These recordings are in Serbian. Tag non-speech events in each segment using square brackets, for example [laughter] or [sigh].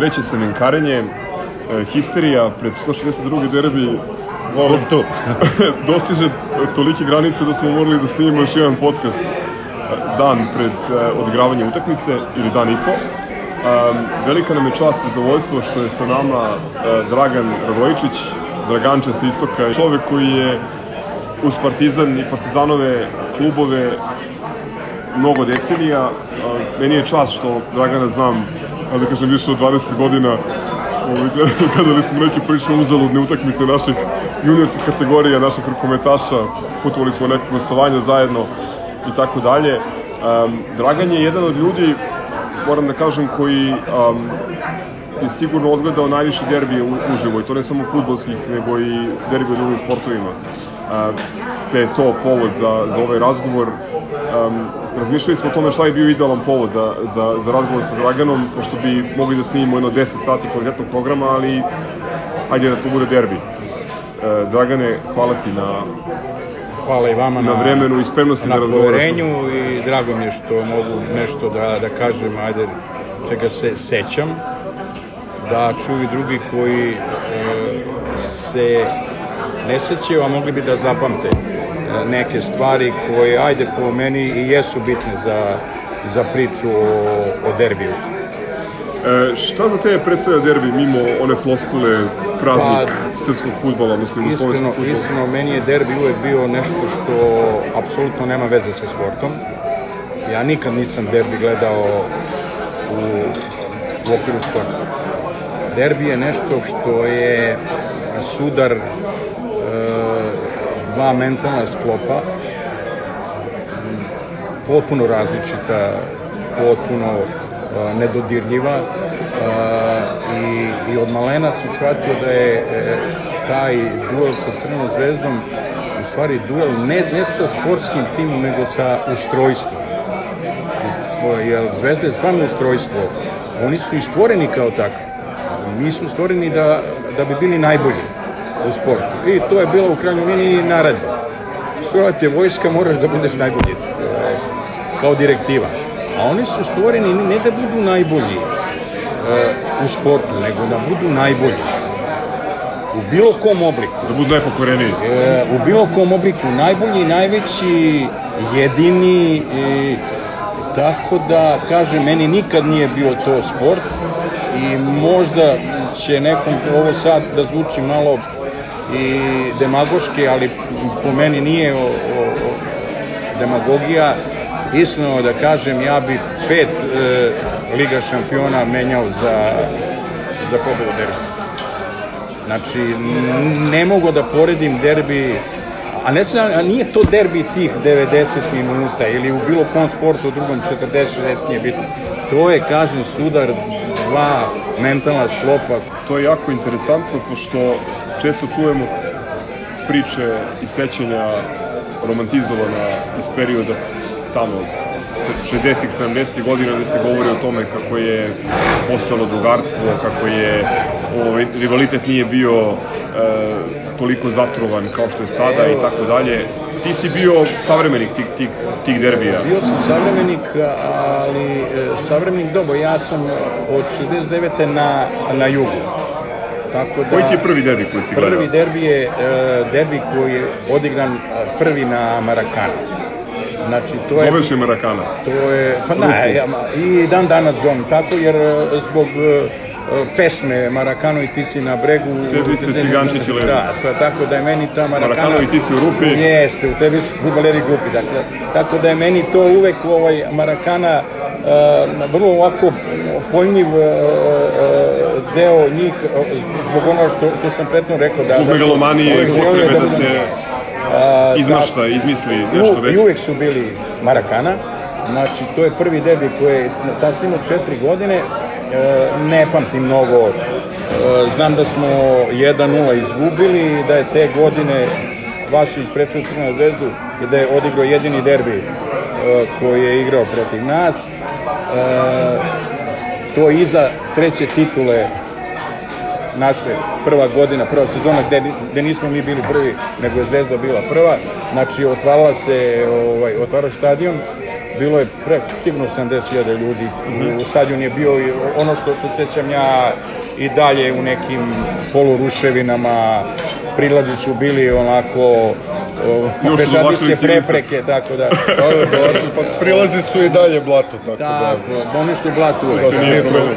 Treće semenkarenje, e, histerija pred 162. derbi Volim tu. [laughs] dostiže tolike granice da smo morali da snimimo još jedan podcast e, dan pred e, odigravanje utakmice ili dan i po. Velika nam je čast i zadovoljstvo što je sa nama Dragan Radojičić, Draganče sa istoka, čovek koji je uz Partizan i Partizanove klubove mnogo decenija. Meni je čast što Dragana znam, da kažem, više od 20 godina ovaj, [laughs] kada smo neke prilično uzaludne utakmice naših juniorskih kategorija, naših rukometaša, putovali smo neke gostovanja zajedno i tako dalje. Dragan je jedan od ljudi moram da kažem, koji um, je sigurno odgledao najviše derbije uživo i to ne samo futbolskih, nego i derbije u drugim sportovima. Te je to povod za, za ovaj razgovor. Um, razmišljali smo o tome šta je bio idealan povod za, za, za razgovor sa Draganom, pošto bi mogli da snimimo jedno 10 sati kvalitetnog programa, ali hajde da to bude derbi. Uh, Dragane, hvala ti na hvala i vama na, na vremenu i spremnosti na da poverenju i drago mi je što mogu nešto da, da kažem, ajde, čega se sećam, da čuju drugi koji e, se ne sećaju, a mogli bi da zapamte e, neke stvari koje, ajde, po meni i jesu bitne za, za priču o, o derbiju. E, šta za tebe predstavlja derbi mimo one floskule praznik pa, srpskog futbola, mislim, iskreno, futbol? Iskreno, meni je derbi uvek bio nešto što apsolutno nema veze sa sportom. Ja nikad nisam derbi gledao u, u okviru sporta. Derbi je nešto što je sudar dva mentalna sklopa, potpuno različita, potpuno nedodirljiva i, i od malena sam shvatio da je e, taj duel sa Crvenom zvezdom u stvari duel ne, ne sa sportskim timom nego sa ustrojstvom. Jer Zvezda je stvarno ustrojstvo? Oni su i stvoreni kao takvi. Mi smo stvoreni da, da bi bili najbolji u sportu i to je bilo u krajnjoj liniji naredba. Strojati je vojska moraš da budeš najbolji kao direktiva. A oni su stvoreni ne da budu najbolji e, u sportu, nego da budu najbolji. U bilo kom obliku. Da budu najpokoreniji. E, u bilo kom obliku, najbolji, najveći, jedini, e, tako da, kažem, meni nikad nije bio to sport i možda će nekom ovo sad da zvuči malo i demagoški, ali po meni nije o, o, o demagogija, iskreno da kažem, ja bi pet e, Liga šampiona menjao za, za pobedu derbi. Znači, ne mogu da poredim derbi, a ne znam, a nije to derbi tih 90 minuta ili u bilo kom sportu u drugom 40-60 nije bitno. To je, kažem, sudar dva mentalna sklopa. To je jako interesantno, pošto često čujemo priče i sećanja romantizovana iz perioda tamo 60-ih, 70-ih godina gde se govori o tome kako je postojalo drugarstvo, kako je ovaj, rivalitet nije bio e, toliko zatrovan kao što je sada i tako dalje. Ti si bio savremenik tih, tih, tih derbija. Bio sam savremenik, ali e, savremenik dobro, ja sam od 69. na, na jugu. Tako da, koji ti je prvi derbi koji si gledao? Prvi derbi je e, derbi koji je odigran prvi na Marakanu. Znači, to je... Zoveš je Marakana? To je, pa ne, ja, i dan danas zovem tako, jer e, zbog e, pesme Marakano i ti si na bregu... Tebi se cigančić i Da, pa tako da je meni ta Marakana... Marakano i ti si u rupi. Jeste, u tebi su futbaleri glupi, dakle, tako da je meni to uvek ovaj Marakana uh, vrlo ovako pojmljiv uh, deo njih, zbog ono što, što sam pretno rekao da... Zbog megalomanije, potrebe da, da se izmašta, izmisli nešto već. I uvek su bili Marakana, znači to je prvi derbi koji je snimao četiri godine, e, ne pamtim mnogo, e, znam da smo 1-0 izgubili, da je te godine Vasić prečao Crvenu zvezdu i da je odigrao jedini derbi e, koji je igrao protiv nas. To iza treće titule naše prva godina, prva sezona gde, gde nismo mi bili prvi, nego je Zvezda bila prva. Znači, otvarala se, ovaj, otvarao stadion bilo je preko sigurno 70.000 ljudi. U stadion je bio i ono što se sećam ja i dalje u nekim poluruševinama, prilazi su bili onako pešadijske prepreke, tako da. [laughs] Pa prilazi su i dalje blato, tako da. Tako, oni su blato uvek.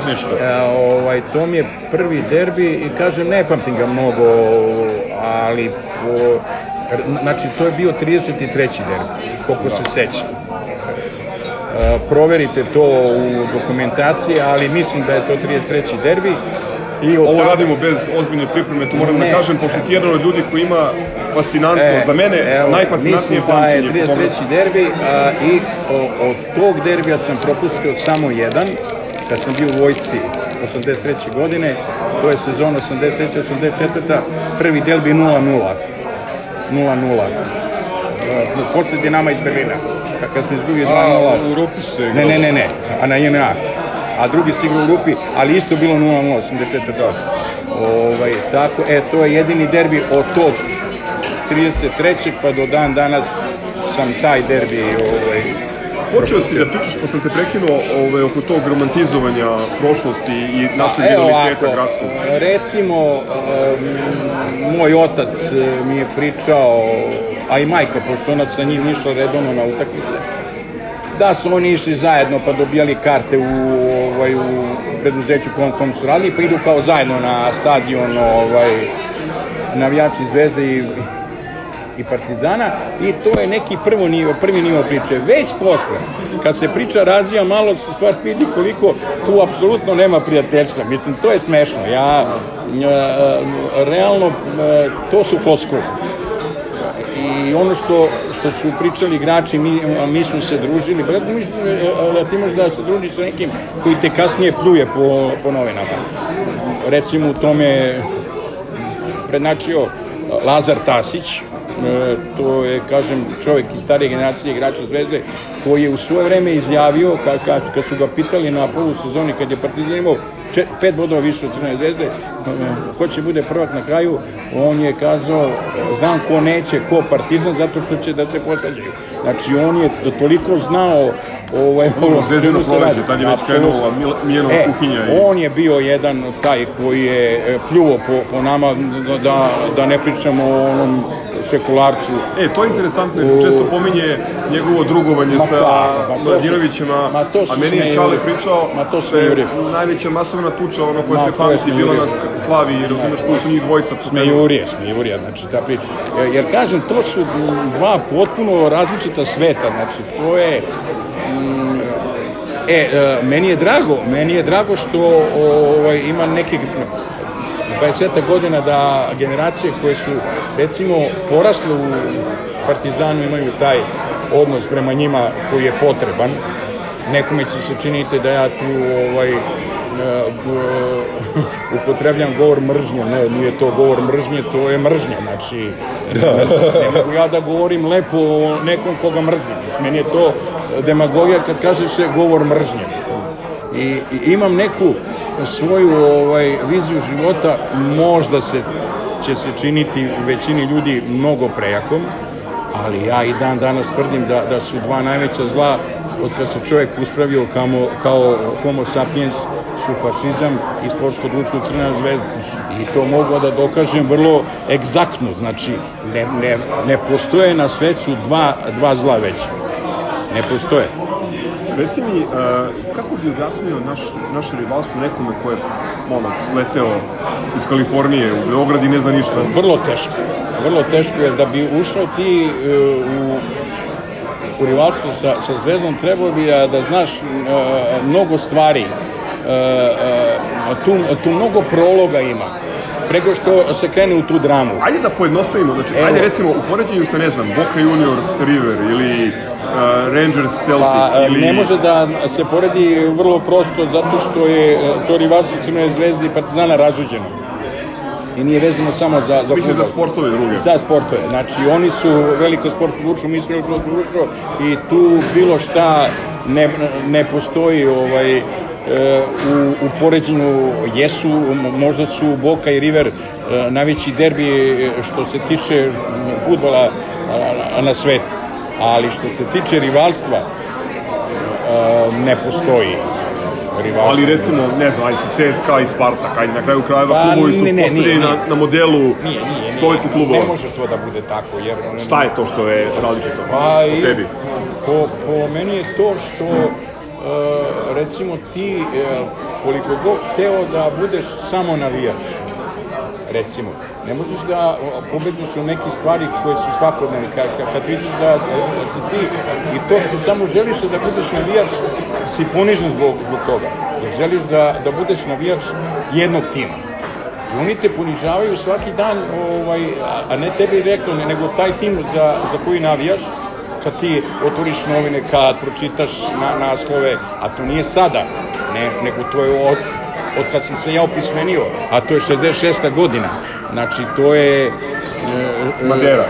Ništa. ovaj, to mi je prvi derbi i kažem, ne pamtim ga mnogo, ali po, znači to je bio 33. derbi, koliko se seća. E, proverite to u dokumentaciji, ali mislim da je to 33. derbi. I Ovo tada- radimo bez ozbiljne pripreme, to moram Ne. da kažem, pošto ti jedan od ljudi koji ima fascinantno, za mene, najfascinantnije mislim da je pamćenje. 33. derbi a, i o, od tog derbija sam propustio samo jedan, kad sam bio u vojsci 83. godine, to je sezon 83-84. prvi derbi 0-0. 0-0. Posle Dinama iz Berlina, kad- smo izgubili 2-0. A, u Rupi se igralo. Ne, ne, ne, ne, a na JNA. A drugi se igrao u Rupi, ali isto bilo 0-0, 84. Ovaj, tako, e, to je jedini derbi od tog 33. pa do dan danas sam taj derbi ovaj, Počeo si da pričaš, pa sam te prekinuo ove, oko tog romantizovanja prošlosti i našeg identiteta ovako, gradskog. recimo, um, moj otac eh, mi je pričao, a i majka, pošto ona sa njim išla redovno na utakmice, da su oni išli zajedno pa dobijali karte u, ovaj, u preduzeću kom, kom su radili, pa idu kao zajedno na stadion ovaj, navijači Zvezde i, i Partizana i to je neki prvo nivo, prvi nivo priče. Već posle, kad se priča razvija malo, se stvar vidi koliko tu apsolutno nema prijateljstva. Mislim, to je smešno. Ja, e, realno, e, to su floskule i ono što, što su pričali igrači, mi, mi smo se družili, pa kako misliš da ti možeš da se družiš sa nekim koji te kasnije pljuje po, po novinama? Recimo u tome prednačio Lazar Tasić, e, to je, kažem, čovjek iz starije generacije igrača Zvezde, koji je u svoje vreme izjavio, kad, kad, kad su ga pitali na polusezoni, kad je Partizan imao čet, pet bodova više od Crvene zvezde, e, ko će bude prvak na kraju, on je kazao, znam ko neće, ko Partizan, zato što će da se posađaju. Znači, on je toliko znao ovaj, Dobro, o Zvezdino čemu se proleće, radi. tad je već krenula Mil- Miljenova E, kuhinja i- On je bio jedan taj koji je e, pljuo po, po nama, da, da ne pričamo o onom šekularcu. E, to je interesantno, jer se često pominje njegovo drugovanje Ma sa ma to su a meni je. Čale pričao Ma to da je najveća masovna tuča, ono koja Ma se pamti, bila na. Slavi, razumeš, koju su njih dvojica pokrenuli. Smejurije, smejurije, znači ta priča. Jer, kažem, to su dva potpuno različita sveta, znači to je... Mm, e, e, meni je drago, meni je drago što ovaj, ima neke 20 godina da generacije koje su recimo porasle u Partizanu imaju taj odnos prema njima koji je potreban. Nekome će se činiti da ja tu ovaj, b- [laughs] upotrebljam govor mržnje, ne, nije to govor mržnje, to je mržnja, znači ne, mogu ja da govorim lepo o nekom koga mrzim, meni je to demagogija kad kaže se govor mržnje. I, i imam neku svoju ovaj viziju života, možda se će se činiti većini ljudi mnogo prejakom, ali ja i dan danas tvrdim da, da su dva najveća zla od kada se čovjek uspravio kamo, kao homo sapiens su fašizam i sportsko društvo Crvena zvezda. I to mogu da dokažem vrlo egzaktno, znači ne, ne, ne postoje na svetu dva, dva zla veća. Ne postoje. Reci mi, uh, kako bi objasnio naš, naše rivalstvo nekome ko je ono, sleteo iz Kalifornije u Beograd i ne zna ništa? Vrlo teško. Vrlo teško je da bi ušao ti e, u u rivalstvo sa, sa Zvezdom trebao bi da, da znaš e, mnogo stvari. E, e, tu, tu mnogo prologa ima. Prego što se krene u tu dramu. Ajde da pojednostavimo, znači, Evo. ajde recimo u poređenju sa, ne znam, Boca Juniors River ili uh, Rangers Celtic Pa, e, ili... ne može da se poredi vrlo prosto zato što je e, to rivalstvo Crvene zvezde i Partizana razuđeno. I nije vezano samo za, za Misliš za sportove druge? Za sportove. Znači, oni su veliko sportsko društvo, mi smo društvo i tu bilo šta ne, ne postoji ovaj, u, u poređenju jesu, možda su Boka i River e, najveći derbi e, što se tiče m, fudbala a, a, na svetu. Ali što se tiče rivalstva, ne postoji rivalstvo. Ali recimo, ne znam, ajde CSKA i Spartak, ajde na kraju krajeva Pa, klubovi su ne, ne, postavljeni na, na modelu sovjetskih klubova. Ne može to da bude tako, jer... Šta je to što je različito Pa po tebi? po, po meni je to što e, recimo ti e, koliko god hteo da budeš samo navijač recimo ne možeš da o, pobegneš u neke stvari koje su svakodnevne. Kad, kad, vidiš da, da si ti i to što samo želiš da budeš navijač si ponižen zbog, zbog toga jer želiš da, da budeš navijač jednog tima. I oni te ponižavaju svaki dan, ovaj, a- ne tebi reklo, ne, nego taj tim za, za koji navijaš, kad ti otvoriš novine, kad pročitaš na, naslove, a to nije sada, ne, nego to je od, od kad sam se ja opismenio, a to je 66. godina. Znači, to je... e, e, Madera.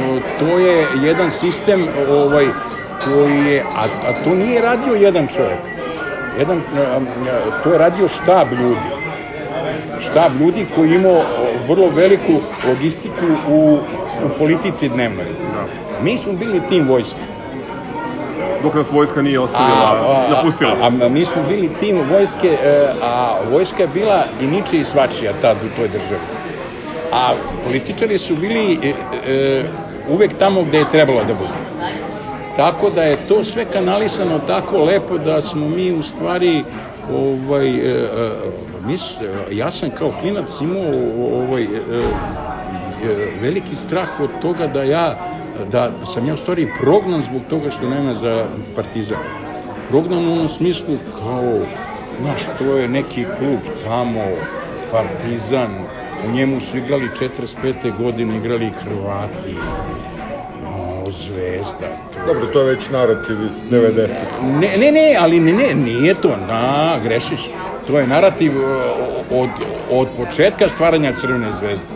no, to je jedan sistem ovaj koji je, a, a to nije radio jedan čovjek. Jedan, a, a, to je radio štab ljudi štab ljudi koji imao vrlo veliku logistiku u, u politici dnevnoj. Mi smo bili tim vojske. Dok nas vojska nije ostavila, napustila. A, a, mi smo bili tim vojske, e, a vojska je bila i niče i svačija tad u toj državi. A političari su bili e, e, uvek tamo gde je trebalo da budu. Tako da je to sve kanalisano tako lepo da smo mi u stvari ovaj e, e, mis, ja sam kao klinac imao ovaj e, e, veliki strah od toga da ja da sam ja u stvari prognan zbog toga što nema za partizan. Prognan u onom smislu kao, znaš, to je neki klub tamo, partizan, u njemu su igrali 45. godine, igrali Hrvati, no, Zvezda. To... Dobro, to je već narativ iz 90. Ne, ne, ne, ali ne, ne, nije to, na, grešiš. To je narativ od, od početka stvaranja Crvene zvezde.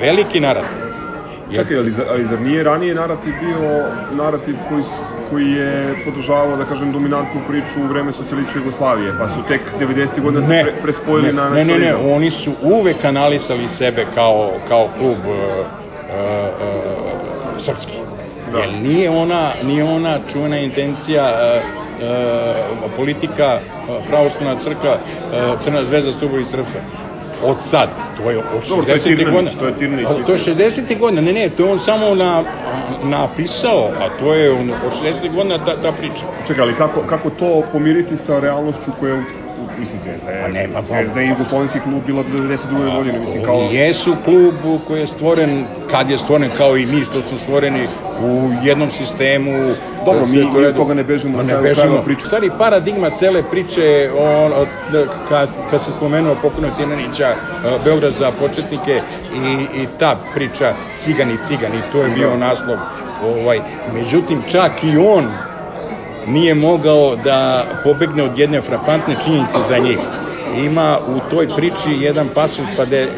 Veliki narativ. Čekaj, ali, zar- ali zar nije ranije narativ bio narativ koji, koji je podržavao, da kažem, dominantnu priču u vreme socijalističke Jugoslavije, pa su tek 90. godina se pre, prespojili ne, na ne, ne, ne, nacionalizam? oni su uvek kanalisali sebe kao, kao klub uh, uh, uh, srpski. Da. Jer nije ona, nije ona čuvena intencija uh, uh, politika uh, pravoslavna crkva uh, Crna zvezda stubovi srpstva od sad, to je od Dobro, to je 60. Tirnanić, godina. to je Tirnanić, A, To je mislim. 60. godina, ne, ne, to je on samo na, napisao, a to je on, od 60. godina ta, ta priča. Čekaj, ali kako, kako to pomiriti sa realnošću koja je, mislim, Zvezda je, Pa ne, pa- Zvezda je jugoslovenski klub bila do 92. godine, mislim, kao... Jesu klub koji je stvoren, kad je stvoren kao i mi što smo stvoreni u jednom sistemu. Dobro, mi- mi redu. od toga ne bežimo, na ne bežimo. krajeva priča. U stvari, paradigma cele priče, on, od, da, kad, kad se spomenuo pokojnog Tinanića, eh, Beograd za početnike i, i ta priča Cigani, Cigani, to je bio naslov. Ovaj, međutim, čak i on nije mogao da pobegne od jedne frapantne činjenice za njih. Ima u toj priči jedan pasus pa de,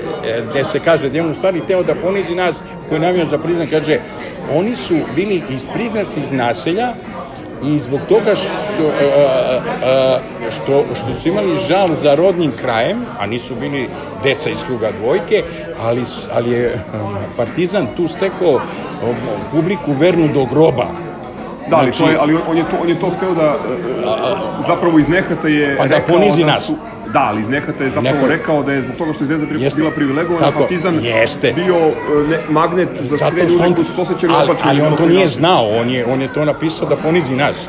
de se kaže da je on u stvari teo da ponizi nas koji navijam za priznan, kaže oni su bili iz prigradskih naselja i zbog toga što, a, a, što, što su imali žal za rodnim krajem, a nisu bili deca iz kruga dvojke, ali, ali je Partizan tu stekao publiku vernu do groba. Da, ali, Znači- to je, ali on, on, je to, on je to hteo da, e, zapravo iz nehata je Pa da ponizi da nas. Su, da, ali iz nehata je zapravo Neko- rekao da je zbog toga što je Zvezda Jeste. bila privilegovana, Tako, Partizan jeste. bio e, ne, magnet za sve što ljude koji su se osjećali ali, ali on to nije znao, on je, on je to napisao da ponizi nas.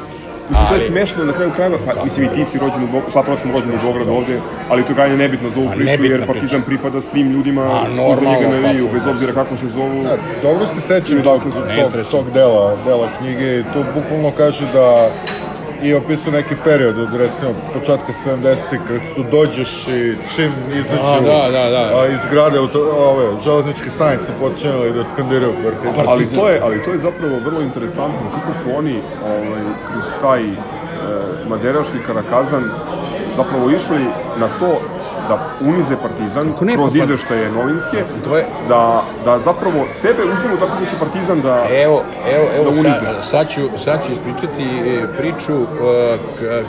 Mislim, to je smešno na kraju krajeva, pa, mislim i ti si rođen u Beogradu, sva trojica smo rođeni u Beogradu ovde, ali to je krajnje nebitno za ovu priču, jer Partizan priča. pripada svim ljudima koji za njega naviju, pa, bez obzira kako se zovu. Da, dobro se sećam tog, tog, tog dela, dela knjige tu bukvalno kaže da i opisuje neki period od recimo početka 70-ih kad tu dođeš i čim izađu Da, da, da, da. A, iz grade auto, ove, železničke stanice počinjeli da skandiraju partizan. Ali to je, ali to je zapravo vrlo interesantno kako su oni ovaj, kroz taj e, maderaški karakazan zapravo išli na to da unize Partizan kroz izveštaje novinske, To je- da, da zapravo sebe uzmenu tako da će Partizan da... Evo, evo, evo, Da unize. sad, sad, ću, sad ću ispričati e, priču e,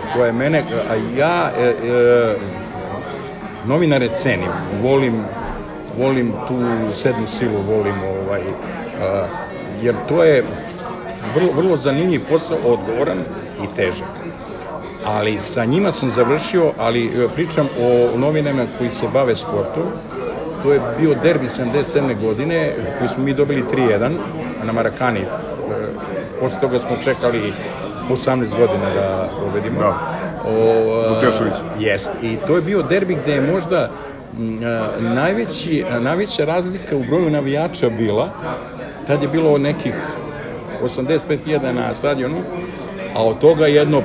koja je mene, a ja e, e, novinare cenim, volim, volim tu sednu silu, volim ovaj, a, jer to je vrlo, vrlo zanimljiv posao, odgovoran i težak. Ali sa njima sam završio, ali e, pričam o novinama koji se bave sportom. To je bio derbi 77. godine, koji smo mi dobili 3-1 na Marakani. E, Posle toga smo čekali 18 godina da pobedimo. Da. O, Vukešević. Jest. I to je bio derbi gde je možda a, najveći, a, najveća razlika u broju navijača bila, tad je bilo nekih 85.000 na stadionu, a od toga jedno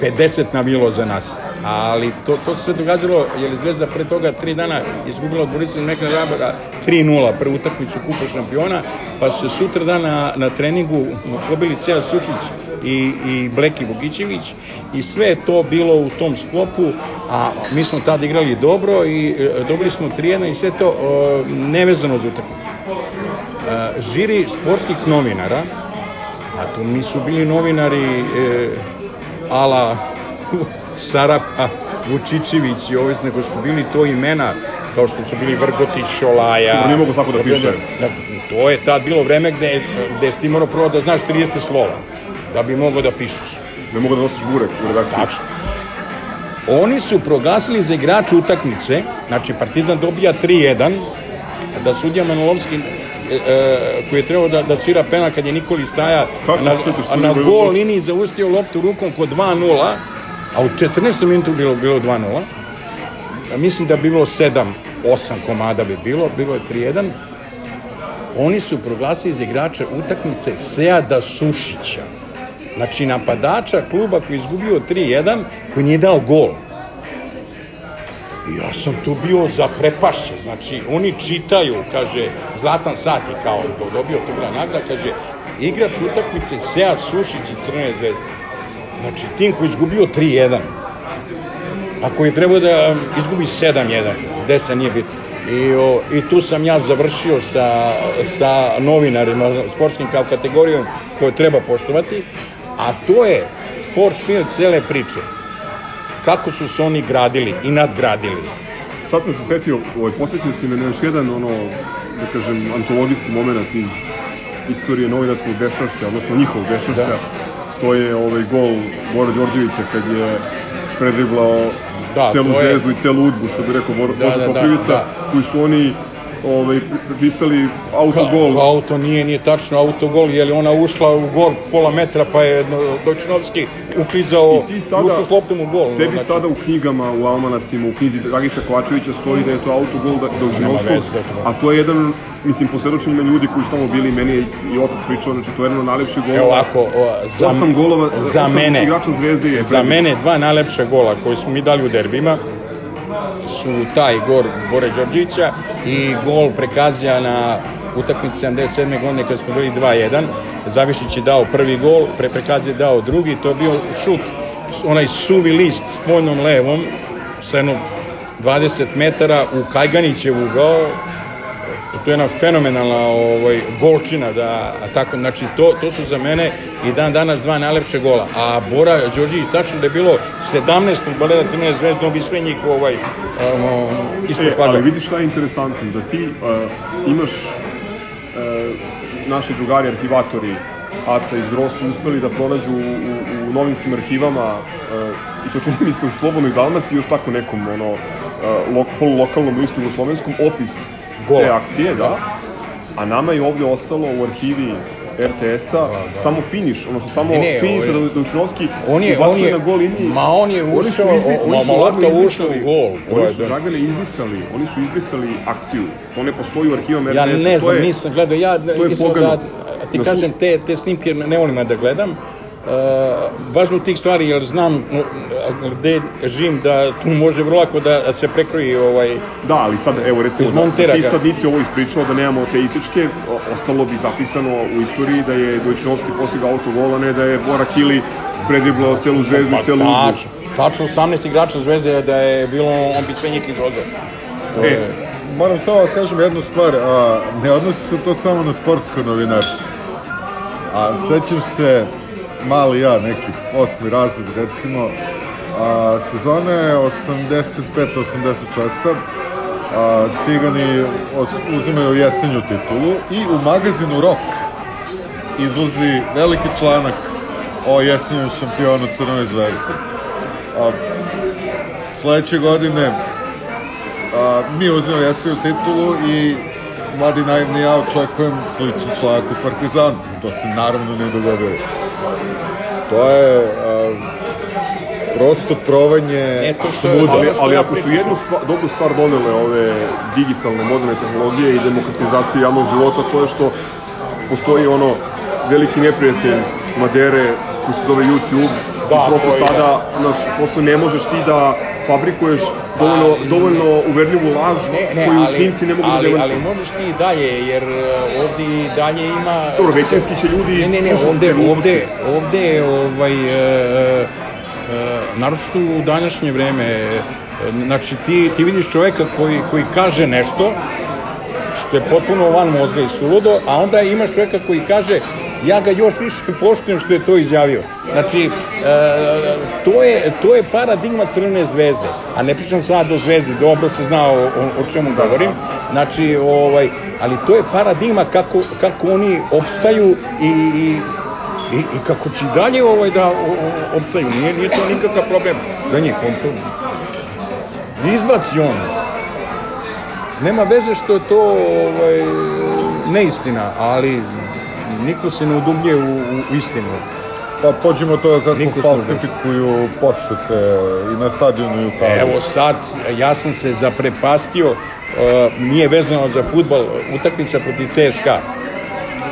50 navilo za nas. Ali to, to se događalo, jer je Zvezda pre toga tri dana izgubila od Borisa Mekna Rabara 3-0, prvu utakmicu Kupa šampiona, pa se sutra dan na, na treningu pobili Seja Sučić i, i Bleki Vukićević i sve to bilo u tom sklopu, a mi smo tad igrali dobro i e, dobili smo 3-1 i sve to e, nevezano za utakmicu. E, žiri sportskih novinara, a to nisu bili novinari e, ala [laughs] Sarapa, Vučićević i ovi, nego su bili to imena kao što su bili Vrgotić, Šolaja. Nije mogo svako da piše. Da, to je tad bilo vreme gde, gde si ti morao prvo da znaš 30 slova, da bi mogao da pišeš. Ne mogu da nosiš burek u redakciji. Tačno. Oni su proglasili za igrače utakmice, znači Partizan dobija 3-1, da sudija Manolovski koji je trebao da, da svira penal kad je Nikoli Staja Kako na, na sudiju gol liniji zaustio loptu rukom kod 2-0, a u 14. minutu bilo bilo 2-0. A Mislim da bi bilo 7 8 komada bi bilo, bilo je 3-1. Oni su proglasili za igrača utakmice Seada Sušića. Znači napadača kluba koji je izgubio 3-1, koji nije dao gol. Ja sam tu bio zaprepašćen, znači oni čitaju, kaže, Zlatan Sat je kao do- dobio tu gran nagrada, kaže, igrač utakmice Sead Sušić iz Crvene zvezde. Znači tim koji izgubio 3-1, a koji je trebao da izgubi 7-1, gde se nije bitno. I, o, I tu sam ja završio sa, sa novinarima, sportskim kao kategorijom koju treba poštovati, a to je force field cele priče. Kako su se oni gradili i nadgradili. Sad sam se setio, ovaj, posjetio si me na još jedan, ono, da kažem, antologijski moment iz istorije novinarskog dešašća, odnosno njihovog dešašća. Da. To je ovaj gol Bora Đorđevića kad je predriblao Da, celu to je- zvezdu i celu udbu, što bi rekao Bor, Da, Božo da, da, Koprivica, da. koji su oni ovaj, prepisali Kao, autogol. kao auto nije, nije tačno autogol, jer je ona ušla u gol pola metra, pa je no, Dojčinovski uklizao I sada, ušao s loptom u gol. tebi znači, sada u knjigama, u almanasima, u knjizi Dragiša Kovačevića stoji da je to autogol da, Dojčinovskog, da a to je jedan, mislim, po svedočenjima ljudi koji su tamo bili, meni je i otac pričao, znači to je jedan od najlepših golova. Evo ovako, o, za, Osam golova, za osam mene, igrača Zvezde je za mene dva najlepša gola koje smo mi dali u derbima su taj gol Bore Đorđića i gol prekazija na utakmici 77. godine kada smo bili 2-1. Zavišić je dao prvi gol, pre prekazija je dao drugi, to je bio šut, onaj suvi list s poljnom levom, sa jednom 20 metara u Kajganićev ugao, to je jedna fenomenalna ovaj, golčina, da, tako, znači to, to su za mene i dan danas dva najlepše gola. A Bora Đorđević, tačno da je bilo 17 futbolera Crvene zvezde, on bi sve njih ovaj, um, ispod E, ali vidiš šta je interesantno, da ti uh, imaš uh, naši drugari arhivatori Aca iz Grosu uspeli da pronađu u, u, u novinskim arhivama uh, i to čini mi se u Slobodnoj Dalmaciji još tako nekom ono uh, lo, polulokalnom listu jugoslovenskom opis Gola. te akcije, da. A nama je ovde ostalo u arhivi RTS-a Da, da. samo finiš, odnosno samo Ne, ne, finiš da Dojčinovski On je, on je, na gol liniji. ma on je Oni su ušao, izbi- ma, su ma odmah lopta ušla u gol. Oni su da. Dragane izbrisali, oni su izbrisali akciju. To ne postoji u arhivama Ja RTS-a. ne to znam, nisam gledao, ja to je mislim da, ti Da kažem, te, te snimke ne volim da gledam, važno tih stvari jer znam uh, gde živim da tu može vrlo lako da se prekroji ovaj Da, ali sad, evo recimo, da, ti sad nisi ovo ispričao, da nemamo te isečke, o- ostalo bi zapisano u istoriji da je Dojčinovski postigao autogol, a ne da je Bora Kili predriblao celu zvezdu i celu udbu. Pa tačno, tačno 18 igrača Zvezde da je bilo, on bi sve njih izvozao. To E, je- moram samo da kažem jednu stvar, a, ne odnosi se to samo na sportsko novinarstvo. A sećam se, mali ja, neki osmi razred recimo, a, sezone 85-86, a, Cigani uzimaju jesenju titulu i u magazinu Rock izlazi veliki članak o jesenjem šampionu Crnoj zvezdi. A, sledeće godine a, mi uzmemo jesaju titulu i mladi naivni ja očekujem sličan članak u Partizanu. To se naravno ne dogodilo. To je a, prosto provanje svuda. Ali, ali ako su jednu stvar, dobru stvar donele ove digitalne, moderne tehnologije i demokratizacije javnog života, to je što postoji ono veliki neprijatelj Madere koji se zove YouTube, Da, prosto to je- sada, znaš, prosto ne možeš ti da fabrikuješ dovoljno, Pa, dovoljno uverljivu laž Ne, ne, koju ali, snimci ne mogu ali, da ali demantuju. možeš ti i dalje, jer uh, ovde i dalje ima... Dobro, većinski će ljudi... Ne, ne, ne, ovde, ovde, ovde ovaj, e, e, naročito u današnje vreme, e, znači ti, ti vidiš čoveka koji, koji kaže nešto, što je potpuno van mozga i suludo, a onda imaš čoveka koji kaže ja ga još više [laughs] poštujem što je to izjavio. Znači, e, to, je, to je paradigma Crvene zvezde, a ne pričam sad o zvezdi, dobro se zna o, o, o čemu govorim, znači, ovaj, ali to je paradigma kako, kako oni opstaju i, i I, i kako će dalje ovaj da opstaju, nije, nije to nikakav problem za njih, on to izbaci on. Nema veze što je to ovaj, neistina, ali niko se ne udubnje u, u, istinu. Pa pođemo toga kako Niko falsifikuju posete i na stadionu i u kalu. Evo sad, ja sam se zaprepastio, uh, nije vezano za futbol, utakmica protiv CSKA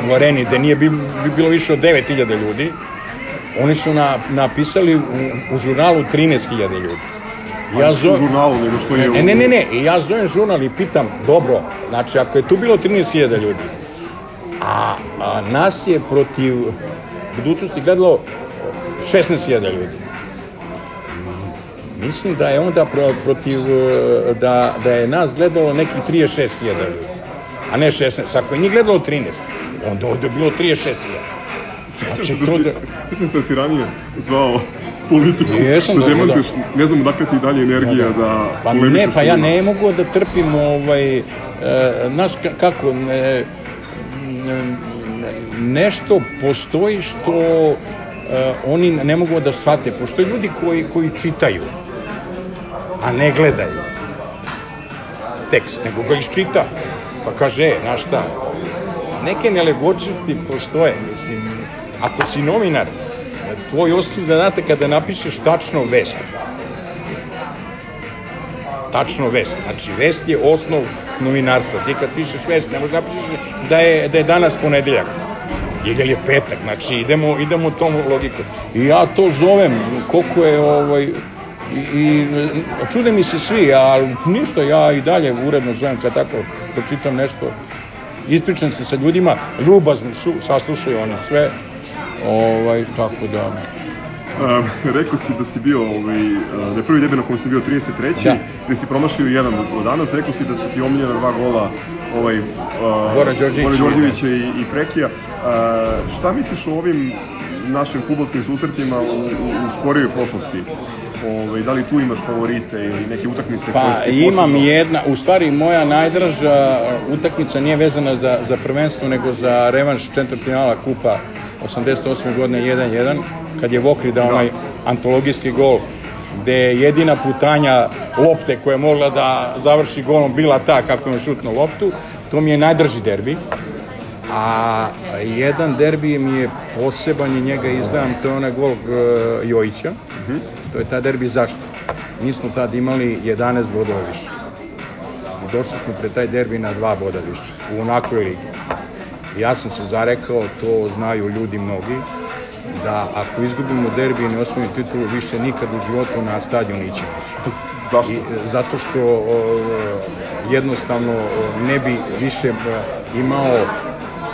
u areni, gde nije bi, bi bilo više od 9000 ljudi, oni su na, napisali u, u žurnalu 13.000 ljudi. Ja zo- u žurnalu, nego što je... Ne, ne, ne, ne, ja zovem žurnal i pitam, dobro, znači ako je tu bilo 13.000 ljudi, a, a nas je protiv budućnosti gledalo 16.000 ljudi. Mislim da je onda pro, protiv, e, da, da je nas gledalo nekih 36.000 ljudi, a ne 16. Ako je njih gledalo 13, onda ovde je bilo 36.000. Sjećam Znači, da to da- sjećam se da si ranije zvao politiku Jesam, da da, da. demantuješ, ne znam odakle ti dalje energija da, Pa polemišeš ne, pa ja ne mogu da trpim ovaj, e, znaš ka- kako, ne, nešto postoji što e, oni ne mogu da shvate. Postoje ljudi koji, koji čitaju, a ne gledaju tekst, nego ga iščita. Pa kaže, e, znaš šta, neke nelegočnosti postoje, mislim, ako si novinar, tvoj osnovni zadatak kada napišeš tačno vest, tačno vest. Znači, vest je osnov novinarstva. Ti kad pišeš vest, ne možeš napišeš da je, da je danas ponedeljak. Jer je petak, znači idemo, idemo tom logikom. I ja to zovem, koliko je ovaj, i, i čude mi se svi, ali ništa, ja i dalje uredno zovem kad tako pročitam nešto, ispričam se sa ljudima, ljubazni su, saslušaju oni sve, ovaj, tako da... Um, rekao si da si bio, ovaj, da je prvi debi na kojem si bio 33. Da. da si promašio jedan do danas, rekao si da su ti omiljena dva gola ovaj, uh, Goran Đorđević Goran i- i, Prekija. Uh, šta misliš o ovim našim futbolskim susretima u, u, u skorijoj prošlosti? Ovaj, da li tu imaš favorite ili neke utakmice koje Pa ti imam posebno- jedna, u stvari moja najdraža utakmica nije vezana za, za prvenstvo, nego za revanš četvrtfinala kupa 88. godine 1-1, kad je Vokri dao onaj antologijski gol, gde je jedina putanja lopte koja je mogla da završi golom bila ta kako je on šutno loptu, to mi je najdrži derbi. A jedan derbi mi je poseban i njega izdam, to je onaj gol uh, Jojića. To je ta derbi zašto? Mi smo tad imali 11 bodova više. Došli smo pre taj derbi na dva boda više, u onakvoj ligi. Ja sam se zarekao, to znaju ljudi mnogi, da ako izgubimo derbi i ne osvojimo titulu, više nikad u životu na stadion nećemo ići. Zašto? I, e, zato što o, jednostavno o, ne bi više e, imao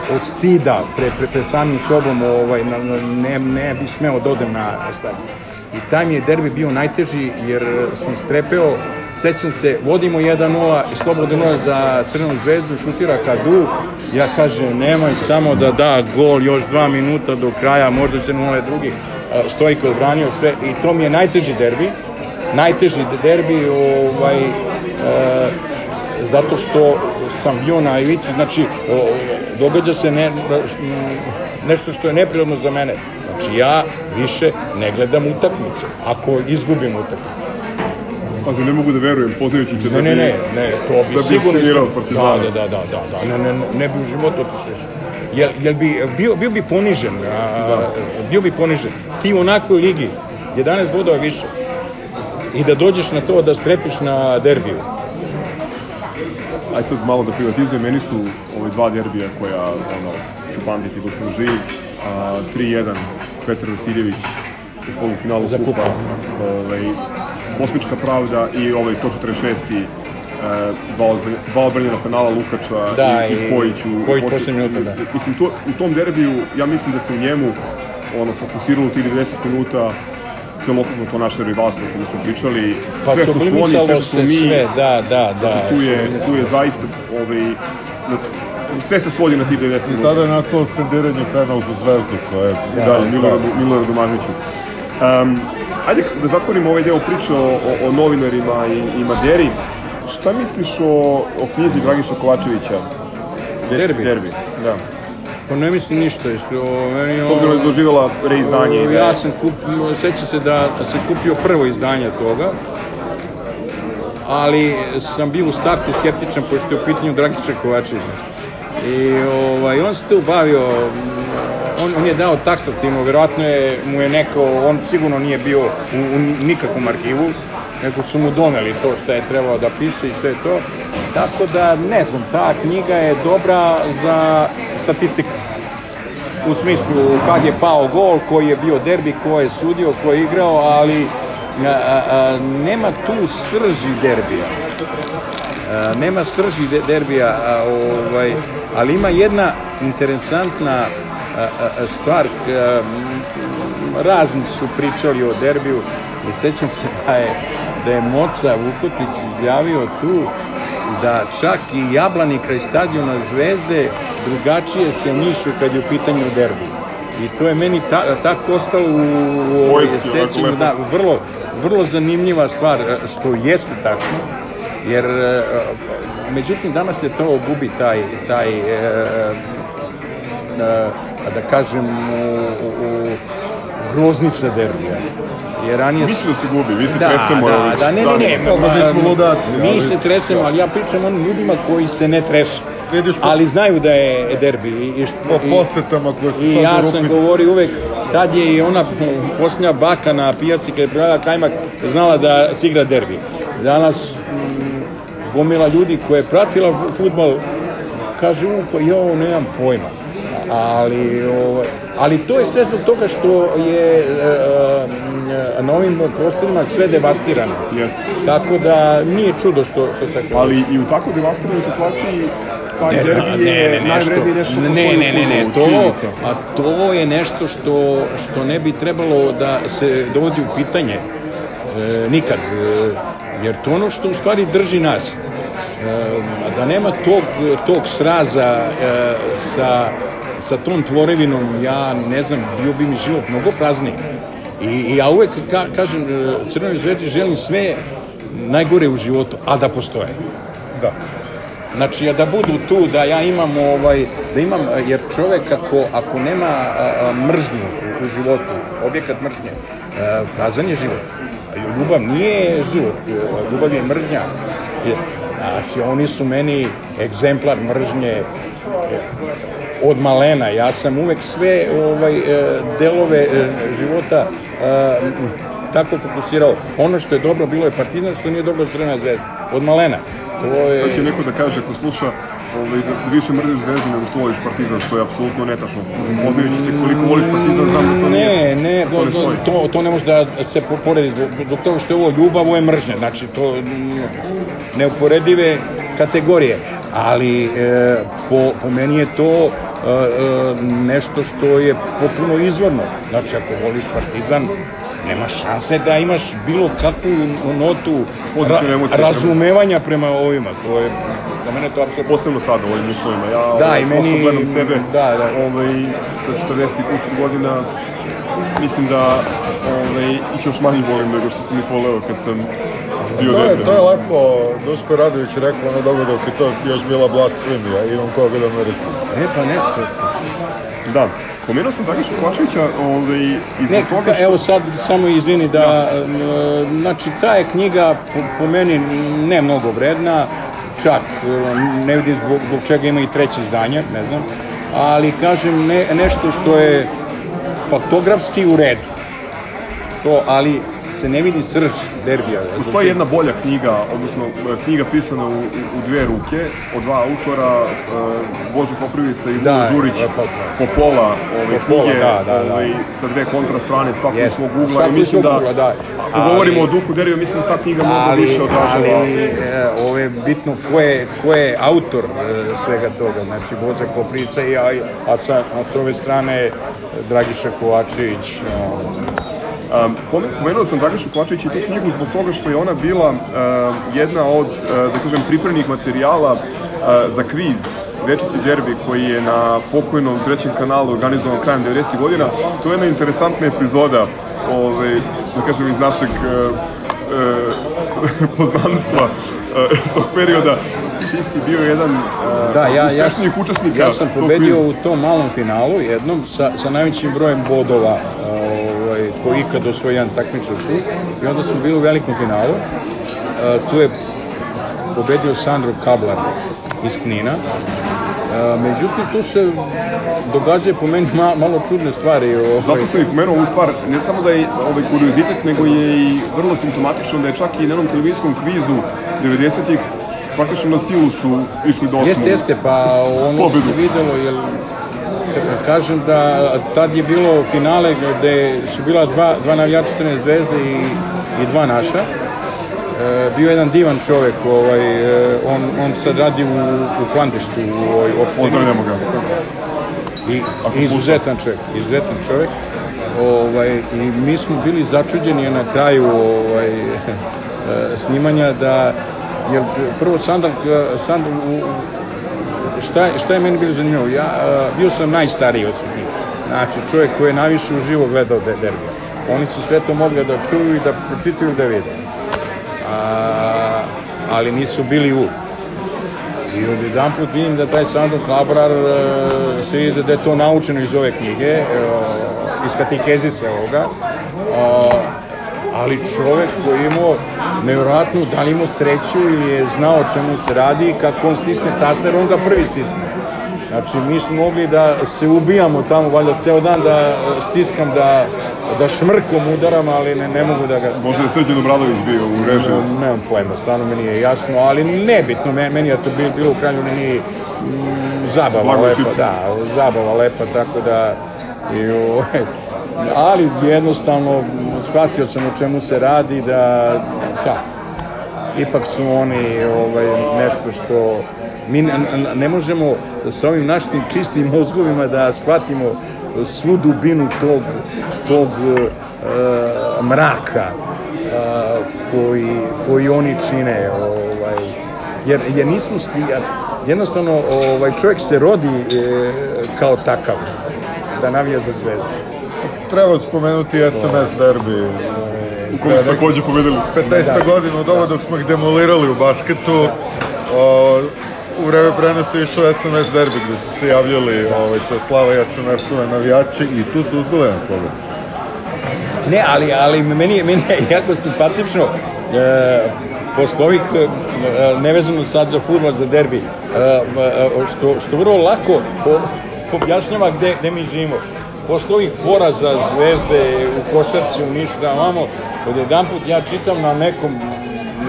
od stida pre, pre, pre samim sobom ovaj, na, ne, ne bi smeo da odem na, na stadion. I taj mi je derbi bio najteži jer sam strepeo, sećam se, vodimo 1-0 i slobodno 0 za Crvenu zvezdu, šutira Kadu, ja kažem nemoj samo da da gol još dva minuta do kraja, možda će na ovaj drugi, Stojko je odbranio sve i to mi je najteži derbi, najteži derbi ovaj, e, zato što sam bio na ivici, znači o, događa se ne, nešto što je neprirodno za mene. Znači ja više ne gledam utakmicu, ako izgubim utakmicu. Pazi, ne mogu da verujem, poznajući će Ne, ne, ne, ne, to bi da bi sigurno... trenirao isto- Partizana. Da, da, da, da, da, da, ne, ne, ne, ne bi u životu otišao još. Jel, jel bi, bio, bio bi ponižen, a, bio bi ponižen. Ti u onakvoj ligi, 11 bodova više, i da dođeš na to da strepiš na derbiju. Aj sad malo da privatizujem, meni su ove dva derbija koja ono, ću pamtiti dok sam živ. A, 3-1 Petar Vasiljević u polufinalu Za kupa. Ovaj, Kosmička pravda i ovaj 146. E, dva, odbranjena penala Lukača Da, i, i i Kojiću. Kojić Posle- minuta, da. Mislim, to, u tom derbiju, ja mislim da se u njemu ono, fokusiralo tih 90 minuta celokupno to naše rivalstvo kome smo pričali. Pa sve što su oni, sve što smo se mi, sve, da, da, da. Znači, tu je, tu je zaista, ovaj, na, sve se svodi na tih 90 I minuta. tada je nastalo skandiranje penal za zvezdu, koje je... Da, da, Miloradu, Miloradu Mažniću. Um, ajde da zatvorimo ovaj deo priče o, o, o novinarima i, i Maderi. Šta misliš o, o knjizi Dragiša Kovačevića? Derbi? Derbi, da. Pa ne mislim ništa, isto, meni S obzirom da je doživjela reizdanje. i da Ja sam kup, sećam se da se kupio prvo izdanje toga, ali sam bio u startu skeptičan pošto je u pitanju Dragiša Kovačević. I ovaj, on se tu bavio, on, on je dao taksativno, verovatno je, mu je neko, on sigurno nije bio u, u nikakvom arhivu, nego su mu doneli to što je trebao da piše i sve to. Tako da, ne znam, ta knjiga je dobra za statistiku u smislu kad je pao gol, koji je bio derbi, ko je sudio, ko je igrao, ali a, a, nema tu srži derbija. A, nema srži de, derbija, a, ovaj, ali ima jedna interesantna m, razni su pričali o derbiju i sećam se da je, da je Moca Vukotić izjavio tu da čak i Jablani kraj stadiona Zvezde drugačije se njišu kad je u pitanju derbi. I to je meni ta, tako ostalo u, u ovoj sećanju, da, vrlo, vrlo zanimljiva stvar, što jeste tačno, jer međutim danas se to gubi taj, taj e, e, da kažem, u, u, groznica derbija. Jer ranije Mislim da se gubi, vi se da, tresemo. da, da, ne, ne, ne, Pa, ma, mi smo ludaci, mi ali- se tresemo, ali ja pričam onim ljudima koji se ne tresu. Vidiš po- Ali znaju da je derbi. I, i, Po posetama koje su I ja sam Rupi- govorio uvek, tad je i ona posljednja baka na pijaci kada je prodala kajmak, znala da se igra derbi. Danas mm, gomila ljudi koja je pratila futbol, kaže, u, pa jo, nemam pojma. Ali, ovaj, ali to je sve zbog toga što je e, e, na ovim prostorima sve devastirano. Jeste. Tako da nije čudo što, što tako. Ali i u tako devastiranoj situaciji taj Ne, derbi ne, je ne, nešto, nešto ne, ne, ne, u ne, fudbalu, to, a to je nešto što, što ne bi trebalo da se dovodi u pitanje e, nikad, e, jer to ono što u stvari drži nas. E, da nema tog, tog sraza e, sa, sa tom tvorevinom, ja ne znam, bio bi mi život mnogo prazniji. I, i ja uvek ka, kažem, e, Crvenoj zvezdi želim sve najgore u životu, a da postoje. Da. Znači da budu tu, da ja imam ovaj, da imam, jer čovek ako, ako nema a, a, mržnju u, u životu, objekat mržnje, a, prazan je život. Ljubav nije život, ljubav je mržnja. Znači, oni su meni egzemplar mržnje e, od malena. Ja sam uvek sve ovaj, e, delove e, života e, tako fokusirao. Ono što je dobro bilo je Partizan, što nije dobro Crvena zvezda. Od malena. To je... Sad će neko da kaže, ako sluša, ovaj, da da više mrziš zvezdu nego što voliš Partizan, što je apsolutno netačno. Poznajući te koliko voliš Partizan, znam da to ne, nije, ne, to ne to, stoji. to, to ne može da se po- poredi zbog toga što je ovo ljubav, ovo je mržnja, znači to mm, neuporedive kategorije, ali e, po, po meni je to nešto što je popuno izvorno, znači ako voliš Partizan, nema šanse da imaš bilo kakvu notu prema- razumevanja prema ovima, to je, za mene to apsolutno Posebno sada u ovim uslovima. Ja Da, ovaj, i meni- gledam sebe da, da. Ovaj, sa 40 i kusur godina mislim da ovaj, ih još manje volim nego što sam ih voleo kad sam bio To je, dete. to je lepo, Duško Radović rekao ono dobro dok je to još bila blasfemija, imam koga da me resim. E pa ne, to, Da. Pomenuo sam Dragiša Kovačevića, ovaj, i zbog Ne, toga što... evo sad samo izvini da, e, znači ta je knjiga po, po meni ne mnogo vredna, čak e, ne vidim zbog, zbog čega ima i treće izdanje, ne znam, ali kažem ne, nešto što je faktografski u redu. To, ali se ne vidi srž derbija. Postoji jedna bolja knjiga, odnosno e, knjiga pisana u, u, dve ruke, od dva autora, uh, Božo Poprivica i Da, Đurić, e, pa- Popola, ove Popola, knjige, da, da, da. ovaj, sa dve kontra strane, svako iz Jest. svog ugla. I mislim da, da. ako govorimo o duhu derbija, mislim da ta knjiga mnogo više odražava. ali ovo je bitno ko je, ko je autor svega toga, znači Bože Koprica i a, a, sa, a s ove strane Dragiša Kovačević. e, Um, pomen- pomenuo sam Dragašu Kovačević i tu knjigu zbog toga što je ona bila um, jedna od, uh, da kažem, pripremnih materijala uh, za kviz Večiti derbi koji je na pokojnom trećem kanalu organizovan krajem 90. godina. To je jedna interesantna epizoda, ovaj, da kažem, iz našeg uh, [laughs] uh, poznanstva uh, iz tog perioda. Ti si bio jedan uh, Da, ja, ja, učesnika ja sam pobedio u tom malom finalu jednom sa, sa najvećim brojem bodova ovaj, je ikad osvojio jedan takmičar tu i onda smo bili u velikom finalu. E, tu je pobedio Sandro Kablar iz Knina. E, međutim, tu se događaju po meni ma, malo čudne stvari. Ovaj, Zato sam i pomenuo ovu stvar, ne samo da je ovaj kuriozitet, nego je i vrlo simptomatično da je čak i na jednom televizijskom kvizu 90-ih praktično na silu su išli do osmog. Jeste, jeste, pa ono se videlo, jer kažem da tad je bilo finale gde su bila dva, dva navijača Crne zvezde i, i dva naša. E, bio je jedan divan čovek, ovaj, e, on, on sad radi u, u Klandištu, u ovoj opštini. Pozdravljamo ga. I, izuzetan čovjek, izuzetan čovjek. Ovaj, I mi smo bili začuđeni na kraju ovaj, [laughs] e, snimanja da, jer prvo Sandar, Sandar u- šta, šta je meni bilo zanimljivo, ja e, bio sam najstariji od svih. Znači, čovjek koji je najviše uživo gledao de, derbija. Oni su sve to mogli da čuju i da pročitaju da vide. A, ali nisu bili u. I od jedan put vidim da taj Sandro Klabrar e, se vidi da je to naučeno iz ove knjige, e, iz katekezise ovoga, a, ali čovek koji je imao nevjerojatnu, da li imao sreću ili je znao o čemu se radi, kako on stisne taster, on ga prvi stisne. Znači, mi smo mogli da se ubijamo tamo, valjda ceo dan da stiskam, da, da šmrkom udaram, ali ne, ne mogu da ga... Možda je Srđan Obradović bio u režiji. Ne, nemam pojma, stvarno mi nije jasno, ali nebitno, meni, je to bilo, bilo u krajnju liniji mm, zabava Blago lepa, šipka. da, zabava lepa, tako da, i, ovaj, ali jednostavno shvatio sam o čemu se radi, da, da, ipak su oni ovaj, nešto što mi ne možemo sa ovim našim čistim mozgovima da shvatimo svu dubinu tog, tog e, mraka e, koji, koji oni čine ovaj, jer, jer nismo sti- jednostavno ovaj, čovjek se rodi e, kao takav da navija za zvezdu Treba spomenuti SMS derbi. U kome su takođe pobedili. 15. Da. godinu od ovo dok smo ih demolirali u basketu, o, u vreme prenosa je išao SMS derbi gde su se javljali ovaj, to slava i SMS-ove navijači i tu su uzbili jedan pobed. Ne, ali, ali meni, je, meni je jako simpatično, e, posle ovih, e, nevezano sad za futbol, za derbi, e, e, što, što vrlo lako objašnjava gde, gde mi živimo. Posle ovih poraza zvezde u košarci u Nišu, da vamo, od jedan put ja čitam na nekom,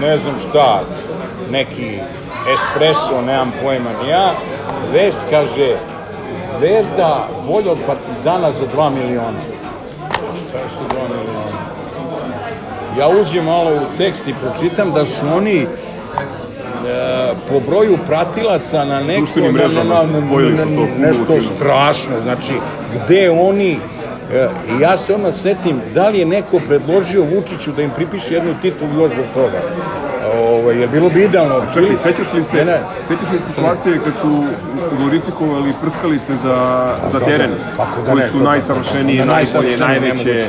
ne znam šta, neki espresso, nemam pojma ni ja, vest kaže, Zvezda bolja od Partizana za 2 miliona. Šta je sa 2 miliona? Ja uđem malo u tekst i pročitam da su oni po broju pratilaca na neko Društvenim mrežama na, na, na, na, nešto strašno, znači gde oni e, i ja se odmah setim da li je neko predložio Vučiću da im pripiše jednu titulu još zbog toga. Ovo, jer bilo bi idealno. Čekaj, sećaš li se, Ne, ne. sećaš li se situacije kad su glorifikovali prskalice za, za teren, Kako da koje ne, su to- najsavršenije, na najbolje, najveće,